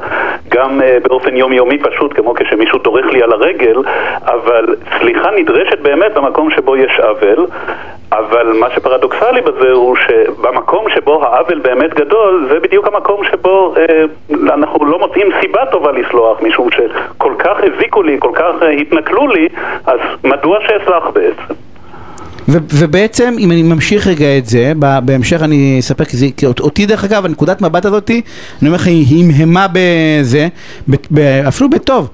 גם אה, באופן יומיומי פשוט, כמו כשמישהו דורך לי על הרגל, אבל סליחה נדרשת באמת במקום שבו יש עוול. אבל מה שפרדוקסלי בזה הוא שבמקום שבו העוול באמת גדול, זה בדיוק המקום שבו אה, אנחנו לא מוצאים סיבה טובה לסלוח, משום שכל כך הזיקו לי, כל כך אה, התנכלו לי, אז מדוע שאסלח בעצם? ו- ובעצם, אם אני ממשיך רגע את זה, בהמשך אני אספר, כי, זה, כי אות- אותי דרך אגב, הנקודת מבט הזאתי, אני אומר לך, היא המהמה בזה, ב- ב- אפילו בטוב.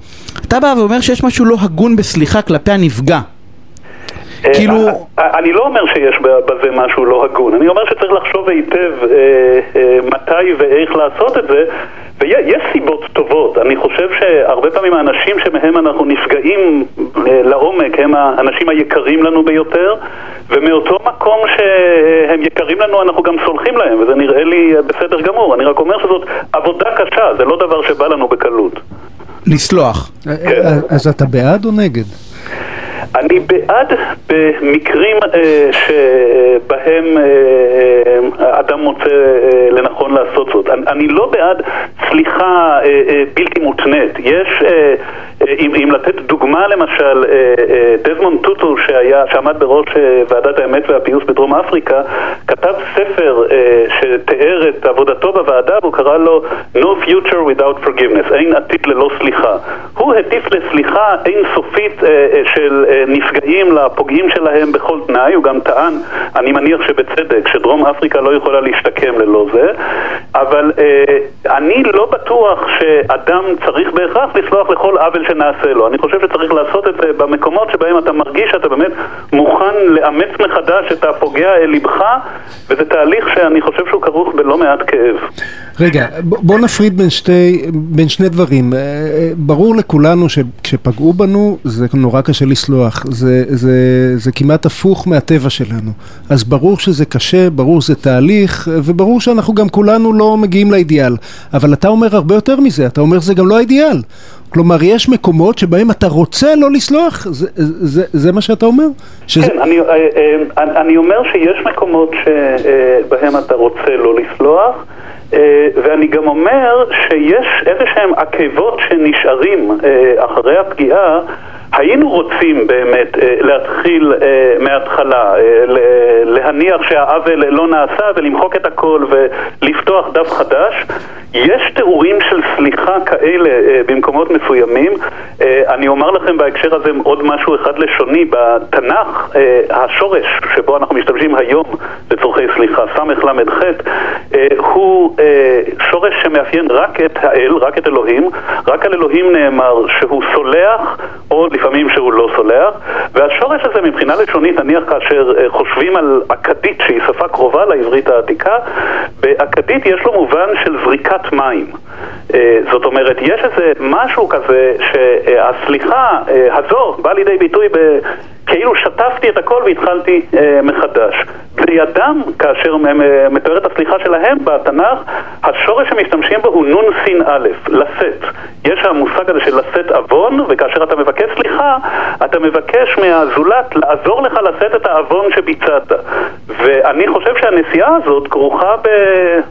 אתה בא ואומר שיש משהו לא הגון בסליחה כלפי הנפגע. כאילו- אה, אה, אני לא אומר שיש בזה משהו לא הגון, אני אומר שצריך לחשוב היטב אה, אה, מתי ואיך לעשות את זה, ויש סיבות טובות. אני חושב שהרבה פעמים האנשים שמהם אנחנו נפגעים אה, לעומק הם האנשים היקרים לנו ביותר, ומאותו מקום שהם יקרים לנו אנחנו גם סולחים להם, וזה נראה לי אה, בסדר גמור. אני רק אומר שזאת עבודה קשה, זה לא דבר שבא לנו בקלות. לסלוח. אה, אה, אז אתה בעד או נגד? אני בעד במקרים אה, שבהם אה, אדם מוצא אה, לנכון לעשות זאת. אני, אני לא בעד סליחה אה, אה, בלתי מותנית. יש, אה, אה, אם, אם לתת דוגמה למשל, אה, אה, דזמונד טוטו שהיה, שעמד בראש אה, ועדת האמת והפיוס בדרום אפריקה, כתב ספר אה, שתיאר את עבודתו בוועדה והוא קרא לו No Future Without Forgiveness, אין עתיד ללא סליחה. הוא הטיף לסליחה אינסופית אה, אה, של אה, נפגעים לפוגעים שלהם בכל תנאי, הוא גם טען, אני מניח שבצדק, שדרום אפריקה לא יכולה להשתקם ללא זה, אבל אה, אני לא בטוח שאדם צריך בהכרח לסלוח לכל עוול שנעשה לו. אני חושב שצריך לעשות את זה במקומות שבהם אתה מרגיש שאתה באמת מוכן לאמץ מחדש את הפוגע אל ליבך, וזה תהליך שאני חושב שהוא כרוך בלא מעט כאב. רגע, בוא נפריד בין, שתי, בין שני דברים. אה, אה, ברור לכולנו שכשפגעו בנו זה נורא קשה לסלוח, זה, זה, זה כמעט הפוך מהטבע שלנו. אז ברור שזה קשה, ברור שזה תהליך, וברור שאנחנו גם כולנו לא מגיעים לאידיאל. אבל אתה אומר הרבה יותר מזה, אתה אומר שזה גם לא האידיאל. כלומר, יש מקומות שבהם אתה רוצה לא לסלוח? זה, זה, זה מה שאתה אומר? שזה... כן, אני, אה, אה, אני אומר שיש מקומות שבהם אתה רוצה לא לסלוח. אה, ואני גם אומר שיש איזה שהם עקבות שנשארים אה, אחרי הפגיעה היינו רוצים באמת אה, להתחיל מההתחלה, להניח שהעוול לא נעשה ולמחוק את הכל ולפתוח דף חדש. יש תיאורים של סליחה כאלה במקומות מסוימים. אני אומר לכם בהקשר הזה עוד משהו אחד לשוני. בתנ"ך, השורש שבו אנחנו משתמשים היום לצורכי סליחה, סל"ח, אה, אה, שורש שמאפיין רק את האל, רק את אלוהים. רק על אלוהים נאמר שהוא סולח, או לפעמים שהוא לא סולח. והשורש הזה מבחינה לשונית, נניח כאשר אה, חושבים על אכדית, שהיא שפה קרובה לעברית העתיקה, באכדית יש לו מובן של זריקת מים. אה, זאת אומרת, יש איזה משהו כזה שהסליחה אה, הזו באה לידי ביטוי ב... כאילו שטפתי את הכל והתחלתי אה, מחדש. בני אדם, כאשר את הסליחה שלהם בתנ"ך, השורש שמשתמשים בו הוא נון סין א', לשאת. יש המושג הזה של לשאת עוון, וכאשר אתה מבקש סליחה, אתה מבקש מהזולת לעזור לך לשאת את העוון שביצעת. ואני חושב שהנסיעה הזאת כרוכה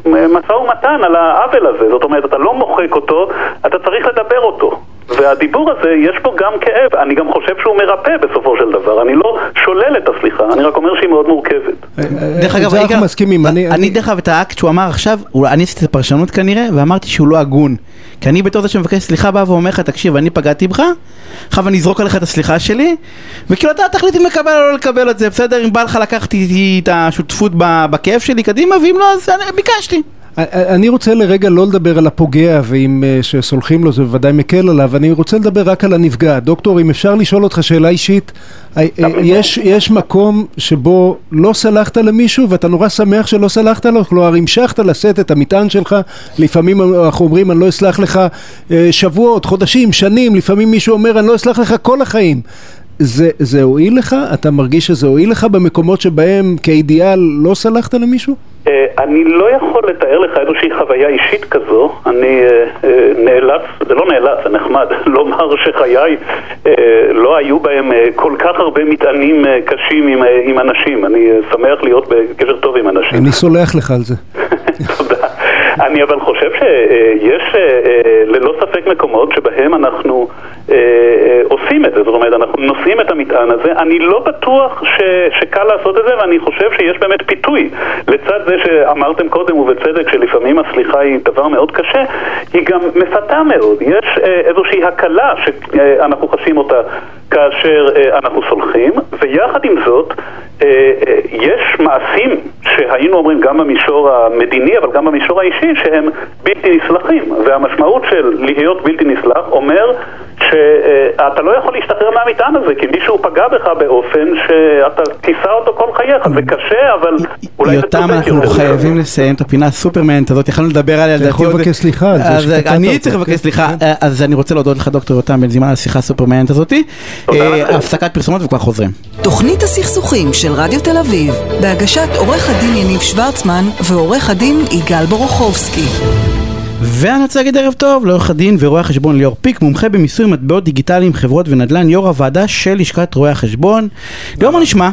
במשא ומתן על העוול הזה. זאת אומרת, אתה לא מוחק אותו, אתה צריך לדבר אותו. והדיבור הזה, יש בו גם כאב. אני גם חושב שהוא מרפא בסופו של דבר. אני לא שולל את הסליחה, אני רק אומר שהיא מאוד מורכבת. דרך אגב, אנחנו מסכימים. אני- אני דרך אגב את האקט שהוא אמר עכשיו, אני עשיתי את הפרשנות כנראה, ואמרתי שהוא לא הגון. כי אני בתור זה שמבקש סליחה בא ואומר לך, תקשיב, אני פגעתי בך, עכשיו אני אזרוק עליך את הסליחה שלי, וכאילו אתה תחליט אם לקבל או לא לקבל את זה, בסדר? אם בא לך לקחת את השותפות בכאב שלי, קדימה, ואם לא, אז ביקשתי. אני רוצה לרגע לא לדבר על הפוגע ואם אה, שסולחים לו זה בוודאי מקל עליו, אני רוצה לדבר רק על הנפגע. דוקטור, אם אפשר לשאול אותך שאלה אישית, אה, אה, יש, יש מקום שבו לא סלחת למישהו ואתה נורא שמח שלא סלחת לו, כלומר המשכת לשאת את המטען שלך, לפעמים אנחנו אומרים אני לא אסלח לך שבועות, חודשים, שנים, לפעמים מישהו אומר אני לא אסלח לך כל החיים. זה, זה הועיל לך? אתה מרגיש שזה הועיל לך במקומות שבהם כאידיאל לא סלחת למישהו? אה, אני לא יכול לתאר לך איזושהי חוויה אישית כזו, אני אה, אה, נאלץ, זה לא נאלץ, זה נחמד, לומר שחיי לא היו בהם כל כך הרבה מטענים קשים עם, עם אנשים, אני שמח להיות בקשר טוב עם אנשים. אני סולח לך על זה. תודה. אני אבל חושב שיש ללא ספק מקומות שבהם אנחנו אה, אה, עושים את זה, זאת אומרת, אנחנו נושאים את המטען הזה. אני לא בטוח ש, שקל לעשות את זה, ואני חושב שיש באמת פיתוי. לצד זה שאמרתם קודם, ובצדק, שלפעמים הסליחה היא דבר מאוד קשה, היא גם מפתה מאוד. יש אה, איזושהי הקלה שאנחנו חשים אותה כאשר אה, אנחנו סולחים, ויחד עם זאת, אה, אה, יש מעשים שהיינו אומרים גם במישור המדיני, אבל גם במישור האישי, שהם בלתי נסלחים. והמשמעות של להיות בלתי נסלח אומר שאתה לא יכול להשתחרר מהמטען הזה, כי מישהו פגע בך באופן שאתה תישא אותו כל חייך. זה קשה, אבל אולי זה יותם, אנחנו. חייבים לסיים את הפינה הסופרמנט הזאת, יכולנו לדבר עליה, אתה יכול לבקש סליחה על זה אז שקטעת אני צריך לבקש כן, סליחה, כן. אה, אז אני רוצה להודות לך דוקטור יותם בן זימן על השיחה הסופרמנט. תודה אה. הפסקת פרסומות וכבר חוזרים. תוכנית הסכסוכים של רדיו תל אביב, בהגשת עורך הדין יניב שוורצמן ועורך הדין יגאל בורוכובסקי. ואני רוצה להגיד ערב טוב לעורך הדין ורואה החשבון ליאור פיק, מומחה במיסוי מטבעות דיגיטליים, חברות ונדל"ן, יו"ר הוועדה של לשכת רואי החשבון. ליאור, מה נשמע?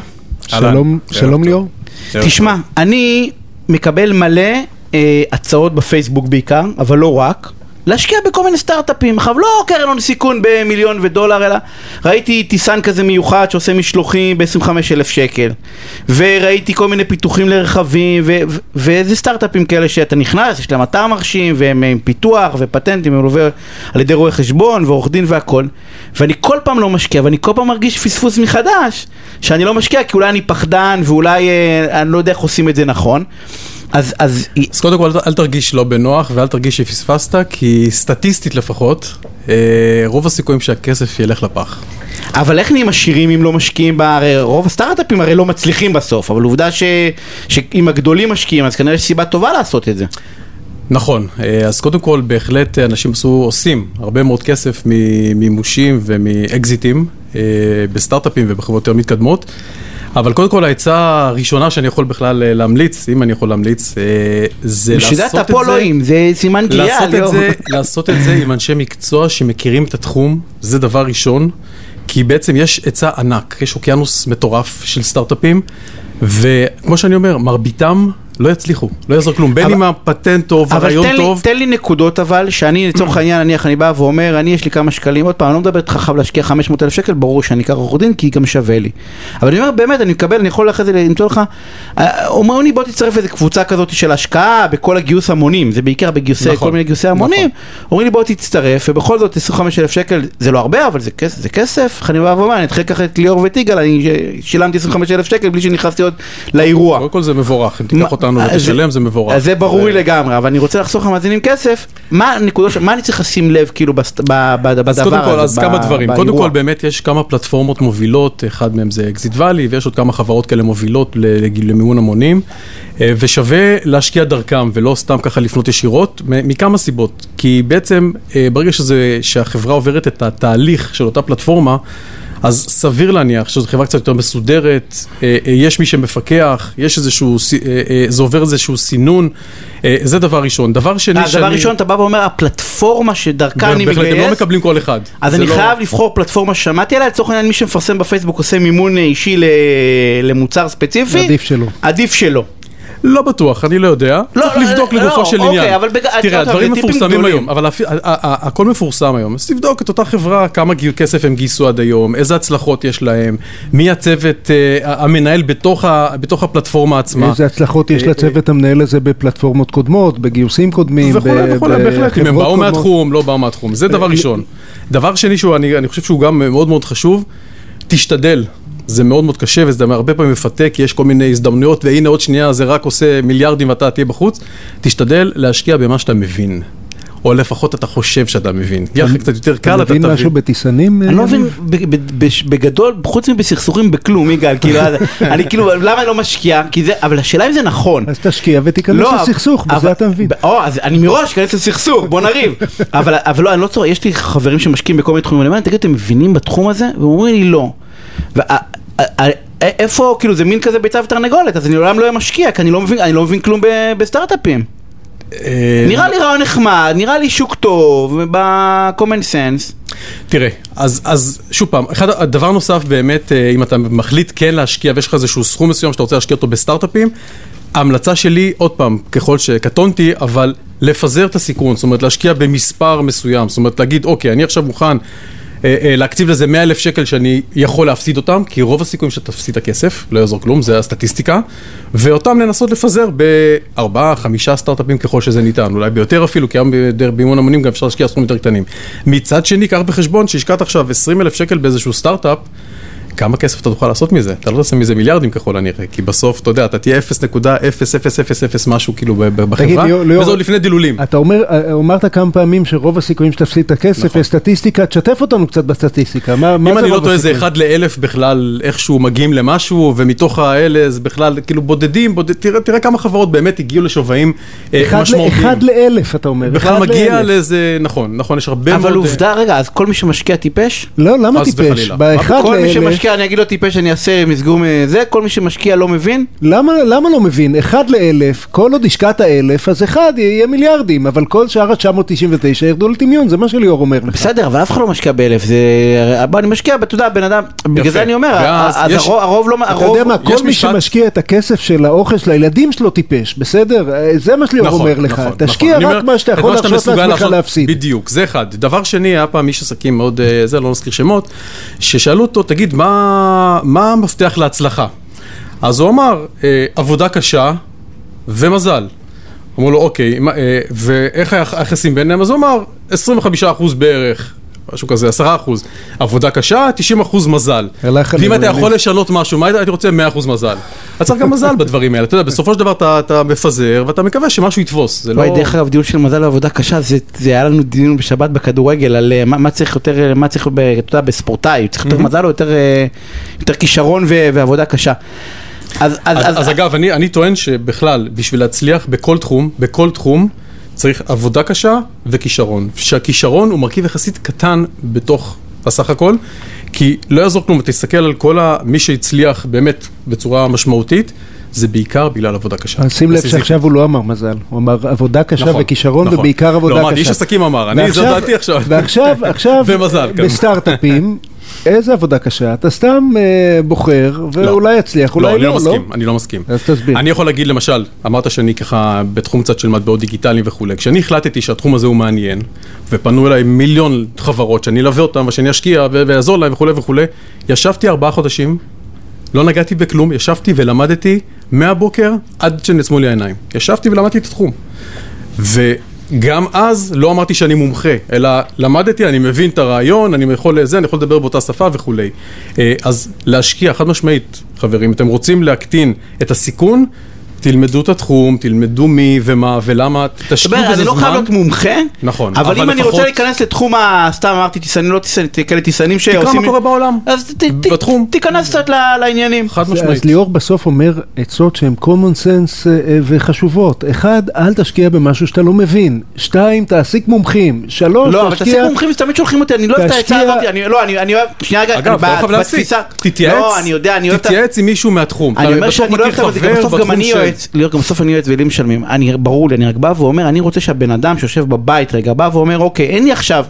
שלום, שלום ליאור. תשמע, אני מקבל מלא אה, הצעות בפייסבוק בעיקר, אבל לא רק. להשקיע בכל מיני סטארט-אפים, עכשיו לא קרן הון סיכון במיליון ודולר, אלא ראיתי טיסן כזה מיוחד שעושה משלוחים ב-25 אלף שקל. וראיתי כל מיני פיתוחים לרכבים ואיזה סטארט-אפים כאלה שאתה נכנס, יש להם אתר מרשים והם עם פיתוח ופטנטים, הם עובר על ידי רואה חשבון ועורך דין והכל. ואני כל פעם לא משקיע ואני כל פעם מרגיש פספוס מחדש שאני לא משקיע כי אולי אני פחדן ואולי אה, אני לא יודע איך עושים את זה נכון אז, אז אז קודם כל אל- תרגיש לא בנוח ואל תרגיש שפספסת, כי סטטיסטית לפחות, אה, רוב הסיכויים שהכסף ילך לפח. אבל איך נהיים עשירים אם לא משקיעים בה? הרי רוב הסטארט-אפים הרי לא מצליחים בסוף, אבל עובדה ש... שאם הגדולים משקיעים אז כנראה יש סיבה טובה לעשות את זה. נכון, אה, אז קודם כל בהחלט אנשים עשו, עושים הרבה מאוד כסף ממימושים ומאקזיטים אה, בסטארט-אפים ובחברות יותר מתקדמות. אבל קודם כל העצה הראשונה שאני יכול בכלל אה, להמליץ, אם אני יכול להמליץ, אה, זה לעשות את בשביל זה. לא עם, זה סימן קריאה, ליאור. זה, לעשות את זה עם אנשי מקצוע שמכירים את התחום, זה דבר ראשון, כי בעצם יש היצע ענק, יש אוקיינוס מטורף של סטארט-אפים, וכמו שאני אומר, מרביתם לא יצליחו, לא יעזור כלום, בין אבל- אם הפטנט טוב, אבל הרעיון תן טוב, תן לי נקודות אבל, שאני לצורך העניין, נניח אני בא ואומר, אני יש לי כמה שקלים, עוד פעם, אני לא מדבר איתך חייב להשקיע 500 אלף שקל, ברור שאני אקח עורך דין, כי גם שווה לי. אבל אני אומר, באמת, אני מקבל, אני יכול אחרי זה למצוא לך, אה, אומרים לי בוא תצטרף לאיזה קבוצה כזאת של השקעה בכל הגיוס המונים, זה בעיקר בגיוסי, נכון, כל מיני גיוסי המונים, אומרים לי בוא תצטרף, ובכל זאת 25 אלף שקל זה לא הרבה, אבל זה כסף, זה כסף, איך אני בא ואומר, אני אתחיל לקחת את ליאור וטיגל, אני שילמתי 25 אלף שקל בלי שנכנסתי עוד לאירוע. קודם כל זה מבורך, אם תיקח אותנו אז ותשלם זה מבורך. אז זה ברור לי לגמרי, אבל אני רוצה לחסוך למאזינים כסף, מה הנקודות, מה אני צריך לשים לב כאילו בדבר אז הזה, קודם כל, אז כמה דברים. קודם? כל, באמת יש כמה פלטפורמות מובילות, אחד מהם זה Exit Valley, ויש עוד כמה חברות כאלה מובילות למימון המונים, אה, ושווה להשקיע דרכם, ולא סתם ככה לפנות ישירות, מכמה סיבות. כי בעצם, אה, ברגע שזה, שהחברה עוברת את התהליך של אותה פלטפורמה, אז סביר להניח שזו חברה קצת יותר מסודרת, אה, אה, יש מי שמפקח, יש איזשהו, אה, זה עובר איזשהו סינון, זה דבר ראשון. דבר שני אה, דבר ראשון, אתה בא ואומר, הפלטפורמה שדרכה אני בהחלט, הם לא מגייס, מקבלים כל אחד. אז אני לא- חייב לבחור פלטפורמה ששמעתי עליה, לצורך העניין מי שמפרסם בפייסבוק עושה מימון אישי למוצר ספציפי, עדיף שלא. עדיף שלא. לא בטוח, אני לא יודע. לא, צריך לא, לבדוק לא, לגופו לא, של אוקיי, עניין. אבל בג- תראה, הדברים מפורסמים גדולים. היום, אבל הפי- ה- ה- הכל מפורסם היום. אז תבדוק את אותה חברה, כמה גי- כסף הם גייסו עד היום, איזה הצלחות יש להם, מי הצוות אה, המנהל בתוך ה- בתוך הפלטפורמה עצמה. איזה הצלחות יש אה, לצוות המנהל הזה בפלטפורמות קודמות, בגיוסים קודמים, וכולי ב- וכולי, בהחלט, אם הם באו קודמות. מהתחום, לא באו מהתחום, זה דבר אה, ראשון. דבר שני שהוא, אני, אני חושב שהוא גם מאוד מאוד חשוב, תשתדל. זה מאוד מאוד קשה וזה הרבה פעמים מפתה כי יש כל מיני הזדמנויות והנה עוד שנייה זה רק עושה מיליארדים ואתה תהיה בחוץ. תשתדל להשקיע במה שאתה מבין. או לפחות אתה חושב שאתה מבין. יהיה לך קצת יותר קל, אתה אתה מבין תבין. משהו בטיסנים? אני לא אה, מבין בגדול, חוץ מבסכסוכים בכלום, יגאל, כאילו, אני כאילו, למה אני לא משקיע? כי זה, אבל השאלה אם זה נכון. אז תשקיע ותיכנס לא, לסכסוך, בזה אתה מבין. או, אז אני מראש אכנס לסכסוך, בוא נריב. אבל לא, אני לא צוחק, יש לי חברים שמשקיעים בכל מיני תחומים, אני אומר, תגיד, אתם מבינים בתחום הזה? והם אומרים לי, לא. וה- ה- ה- איפה, כאילו, זה מין כזה ביצה ותרנגולת, אז אני לעולם לא אהיה משקיע, כי אני לא מבין, אני לא מבין כלום בסטארט-אפים. אה, נראה לי רעיון נחמד, נראה לי שוק טוב, ב-common sense. תראה, אז, אז שוב פעם, אחד, הדבר נוסף באמת, אה, אם אתה מחליט כן להשקיע ויש לך איזשהו סכום מסוים שאתה רוצה להשקיע אותו בסטארט-אפים, ההמלצה שלי, עוד פעם, ככל שקטונתי, אבל לפזר את הסיכון, זאת אומרת להשקיע במספר מסוים, זאת אומרת להגיד, אוקיי, אני עכשיו מוכן אה, אה, להקציב לזה 100 אלף שקל שאני יכול להפסיד אותם, כי רוב הסיכויים שתפסיד את הכסף, לא יעזור כלום, זה הסטטיסטיקה, ואותם לנסות לפזר בארבעה, חמישה סטארט-אפים ככל שזה ניתן, אולי ביותר אפילו, כי היום בדרך באימון המונים גם אפשר להשקיע סכומים יותר קטנים. מצד שני, קח בחשבון שהשקעת עכשיו 20 אלף שקל באיזשהו סטארט-אפ, כמה כסף אתה תוכל לעשות מזה? אתה לא תעשה מזה מיליארדים ככל הנראה, כי בסוף, אתה יודע, אתה תהיה 0.0000 משהו כאילו בחברה, וזה עוד לפני דילולים. אתה אומר, אה, אמרת כמה פעמים שרוב הסיכויים שתפסיד את הכסף, נכון. יש סטטיסטיקה, תשתף אותנו קצת בסטטיסטיקה, מה מה אם זה אני לא רוב טועה זה? אחד לאלף בכלל איכשהו מגיעים למשהו ומתוך האלה זה בכלל כאילו בודדים, בודד, תראה, תראה כמה חברות באמת הגיעו לשווים אה, משמעותיים. אחד לאלף אתה אומר, בכלל אחד מגיע לאלף. לאיזה, נכון, נכון, יש הרבה מאוד... אבל אה, עובדה, רגע, אז כל מי שמשקיע טיפש? לא, למה טיפש? כל מי אני אגיד לו טיפש, אני אעשה מסגור מזה, כל מי שמשקיע לא מבין? למה למה לא מבין? אחד לאלף, כל עוד השקעת אלף, אז אחד יהיה מיליארדים, אבל כל שאר ה-999 ירדו לטמיון, זה מה שליאור אומר לך. בסדר, אבל אף אחד לא משקיע באלף, זה... בוא, אני משקיע, אתה יודע, בן אדם, בגלל זה אני אומר, אז יש- הרוב- הרוב לא... אתה הרוב- יודע מה, כל מי משפט- שמשקיע את הכסף של האוכל של הילדים שלו טיפש, בסדר? זה מה שליאור נכון, אומר לך, נכון, תשקיע נכון. רק אומר, מה שאתה את יכול להרשות לעצמך לעשות- להפסיד. בדיוק, זה אחד. דבר שני, היה פעם איש עסקים מאוד, אה, זה, לא נזכיר שמות, ששאלו אותו, תגיד, מה, מה המפתח להצלחה? אז הוא אמר, אה, עבודה קשה ומזל. אמרו לו, אוקיי, אה, ואיך היחסים ביניהם? אז הוא אמר, 25% בערך. משהו כזה, 10%. עבודה קשה, 90% מזל. הלך ואם אתה יכול לשנות משהו, מה היית- הייתי רוצה 100% מזל. אז צריך גם מזל בדברים האלה. אתה יודע, בסופו של דבר אתה, אתה מפזר, ואתה מקווה שמשהו יתפוס. זה לא... וואי, דרך אגב, דיון של מזל ועבודה קשה, זה, זה היה לנו דיון בשבת בכדורגל על אה, מה, צריך יותר, אה, מה צריך, אתה יודע, בספורטאי, צריך יותר מזל או יותר, אה, יותר כישרון ועבודה קשה. אז, אז, אז, אז אגב, אני, אני טוען שבכלל, בשביל להצליח בכל תחום, בכל תחום, צריך עבודה קשה וכישרון. שהכישרון הוא מרכיב יחסית קטן בתוך הסך הכל, כי לא יעזור כלום, תסתכל על כל ה... מי שהצליח באמת בצורה משמעותית, זה בעיקר בגלל עבודה קשה. שים לב. שעכשיו הוא לא אמר מזל, הוא אמר עבודה קשה נכון, וכישרון נכון. ובעיקר עבודה לא, קשה. אמרתי, איש עסקים אמר, אני, זו דעתי עכשיו. ועכשיו, עכשיו, ומזל, כן. בסטארט-אפים, איזה עבודה קשה? אתה סתם אה, בוחר, ואולי יצליח, אולי לא, לא, אני לא מסכים, אני לא מסכים. אז תסביר. אני יכול להגיד למשל, אמרת שאני ככה בתחום קצת של מטבעות דיגיטליים וכולי, כשאני החלטתי שהתחום הזה הוא מעניין, ופנו אליי מיליון חברות שאני אלווה אותם ושאני אשקיע ו- ואעזור להם וכולי וכולי, ישבתי ארבעה חודשים, לא נגעתי בכלום, ישבתי ולמדתי מהבוקר עד שנעצמו לי העיניים. ישבתי ולמדתי את התחום. וגם אז לא אמרתי שאני מומחה, אלא למדתי, אני מבין את הרעיון, אני יכול לזה, אני יכול לדבר באותה שפה וכולי. אה, אז להשקיע, חד משמעית, חברים, אתם רוצים להקטין את הסיכון, תלמדו את התחום, תלמדו מי ומה ולמה, תשקיעו בזה אני לא חייב זמן. להיות מומחה, נכון, אבל אבל אם אני רוצה לפחות- להיכנס לתחום ה... סתם אמרתי טיסנים, לא טיסנים, כאלה טיסנים שעושים... מה קורה בעולם. אז ת- ת- בתחום. תיכנס קצת ל- לעניינים. חד אז משמעית. ליאור בסוף אומר עצות שהן common sense אה, אה, וחשובות. אחד, אל תשקיע במשהו שאתה לא מבין. שתיים, תעסיק מומחים. שלוש, לא, אבל תעשה תשקיע... מומחים שתמיד שולחים אותי, אני לא אוהב את העצה תשקיע- הזאת, אני לא, אני אני אוהב, שנייה רגע, אגב, לא חייב תתייעץ, לא, אני יודע, אני אוהב את ה... תתייעץ עם מישהו מהתחום. אני אומר שאני לא אוהב את זה, בסוף גם אני של- יועץ, ליאור, גם בסוף אני יועץ ולי משלמים, אני, ברור לי, אני רק בא ואומר, אני רוצה שהבן אדם שיושב בבית רגע, בא ואומר, אוקיי, אין לי עכשיו,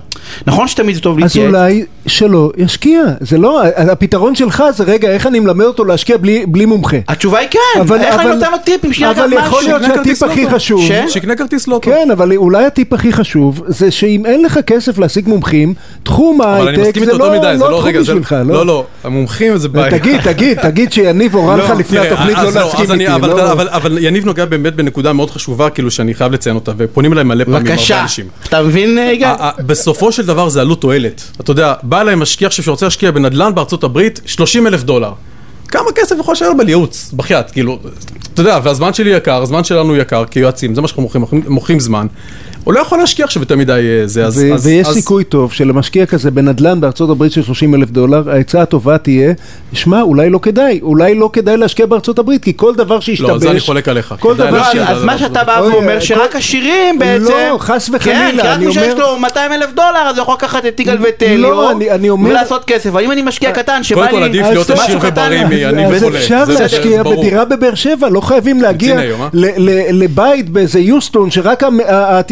נכון שתמיד זה טוב אז להתייעץ, אולי שלא ישקיע. זה לא, הפתרון שלך זה רגע, איך אני מלמד אותו להשקיע בלי, בלי מומחה. התשובה היא כן, אבל- איך אני אבל- נותן לו טיפים, שנייה אבל יכול להיות שהטיפ הכי לוטו. חשוב... ש- שיקנה כרטיס לוטו. כן, אבל אולי הטיפ הכי חשוב זה שאם אין לך כסף להשיג מומחים, תחום אני ההייטק מסכים זה לא מדי, זה לא לא, תחום בשבילך, לא, לא, המומחים זה בעיה. תגיד, תגיד, תגיד שיניב הורה לך לפני התוכנית אז לא אז להסכים אני- איתי. אבל, לא- אבל, יניב נוגע באמת בנקודה מאוד חשובה, כאילו שאני חייב לציין אותה, ופונים אליי מלא פעמים הרבה בבקשה, אנשים. אתה מבין, אה, יגאל? בסופו של דבר זה עלות תועלת. אתה יודע, בא אליי משקיע עכשיו שרוצה להשקיע בנדל"ן בארצות הברית, 30 אלף דולר. כמה כסף יכול להישאר בייעוץ, בחייאת, כאילו, אתה יודע, והזמן שלי יקר, הזמן שלנו יקר כיועצים, זה מה שאנחנו מוכרים, מוכרים- מוכרים זמן. הוא לא יכול להשקיע עכשיו יותר מדי אה, זה, אז... ו- אז- ויש אז- סיכוי טוב שלמשקיע כזה בנדל"ן בארצות הברית של 30 אלף דולר, העצה הטובה תהיה, שמע, אולי לא כדאי, אולי לא כדאי להשקיע בארצות הברית, כי כל דבר שישתבש... לא, זה אני חולק עליך. כל דבר לא, ש- להשקיע אז מה. שאתה בא אוי, ואומר שרק עשירים בעצם, לא, חס וחלילה, כן, כי רק מי שיש לו 200 אלף דולר אז הוא יכול לקחת את יגאל לא, אומר- ולעשות כסף, אבל אם אני משקיע קטן שבא קודם כל לי עדיף להיות עשיר משהו ובריא מעני אז. אפשר זה- זה- להשקיע זה. בדירה בבאר שבע, לא חייבים להגיע אה? לבית באיזה יוסטון, שרק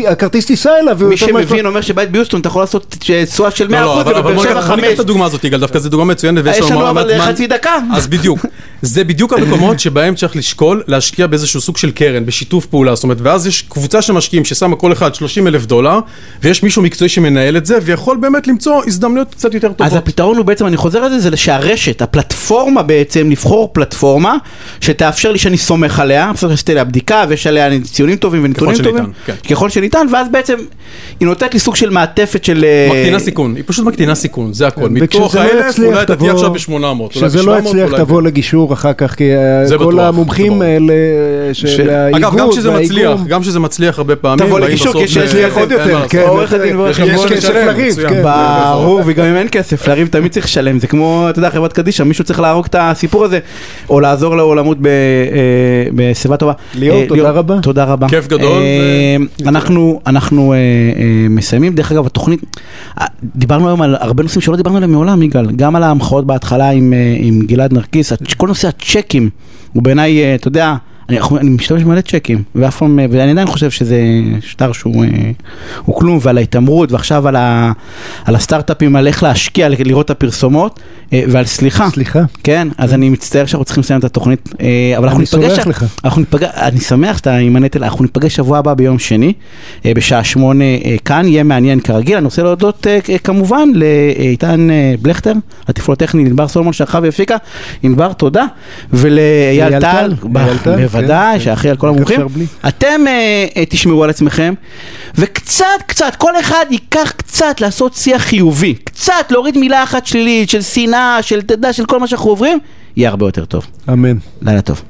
הכרטיס טיסה אליו, מי שמבין אומר שבית ביוסטון אתה יכול לעשות תשואה של 100% לא, לא, ובבאר בוא שבע ניקח- בוא ניקח 5 את הדוגמה הזאת, יגאל, דווקא זו דוגמה מצוינת ויש יש לנו אבל. חצי דקה. אז בדיוק, זה בדיוק המקומות שבהם צריך לשקול להשקיע באיזשהו סוג של קרן, בשיתוף פעולה, זאת אומרת, ואז יש קבוצה של משקיעים ששמה כל אחד 30 אלף דולר, ויש מישהו מקצועי שמנהל את זה, ויכול באמת למצוא הזדמנויות קצת יותר אז טובות. הפתרון הוא בעצם, אני חוזר לזה, זה שהרשת, הפלטפורמה בעצם, לבחור פלטפורמה שתאפשר לי שאני סומך עליה, בסדר עשיתי עליה בדיקה ויש עליה ציונים טובים ונתונים ככל טובים, שניתן, כן. ככל שניתן, ואז בעצם היא נותנת לי סוג של מעטפת של... אה, מקטינה סיכון, היא פשוט מקטינה סיכון, זה הכל. מתוך לא האלף, אולי אתה תהיה עכשיו ב-800, אולי כשזה ב-700, לא יצליח. תבוא לגישור אחר כך, כי אה, כל המומחים. האלה של האיגוד אגב, גם כשזה מצליח, גם כשזה מצליח הרבה פעמים, תבוא לגישור, כי ל- שיצליח עוד יותר. כן. עורך הדין יש יש כסף לריב. כן. ברור, וגם אם אין כסף, לריב תמיד צריך לשלם, זה כמו, אתה יודע, חברת קדישא, מישהו צריך להרוג את הסיפור הזה, או לעזור לו למות ב- אה, בשיבה טובה. ליאור, אה, תודה רבה. תודה רבה. כיף גדול, אה, אנחנו אנחנו מסיימים, דרך אגב, התוכנית, דיברנו היום על הרבה נושאים שלא דיברנו עליהם מעולם, יגאל, גם על המחאות בהתחלה עם גלעד נרקיס, כל נושא הצ'קים, הוא בעיניי, אתה יודע, אני, אני משתמש במלא צ'קים, ואף פעם, אה, ואני עדיין חושב שזה שטר שהוא אה, כלום, ועל ההתעמרות, ועכשיו על, ה, על הסטארט-אפים, על איך להשקיע, לראות את הפרסומות, אה, ועל סליחה. סליחה. כן, אז אני מצטער שאנחנו צריכים לסיים את התוכנית, אה, אבל אנחנו אני ניפגש, סולח לך. אנחנו ניפגש, אני שמח שאתה עם הנטל, אנחנו ניפגש שבוע הבא ביום שני, אה, בשעה שמונה אה, כאן, יהיה מעניין כרגיל, אני רוצה להודות אה, כ- כמובן לאיתן אה, בלכטר, התפעול הטכני, ענבר סולומון שערכה והפיקה, ענבר תודה, ולאייל אייל טל, בוודאי, כן, שאחראי על כל המומחים? אתם אה, אה, תשמרו על עצמכם, וקצת קצת, כל אחד ייקח קצת לעשות שיח חיובי, קצת להוריד מילה אחת שלילית, של שנאה, של, אתה יודע, של כל מה שאנחנו עוברים, יהיה הרבה יותר טוב. אמן. לילה טוב.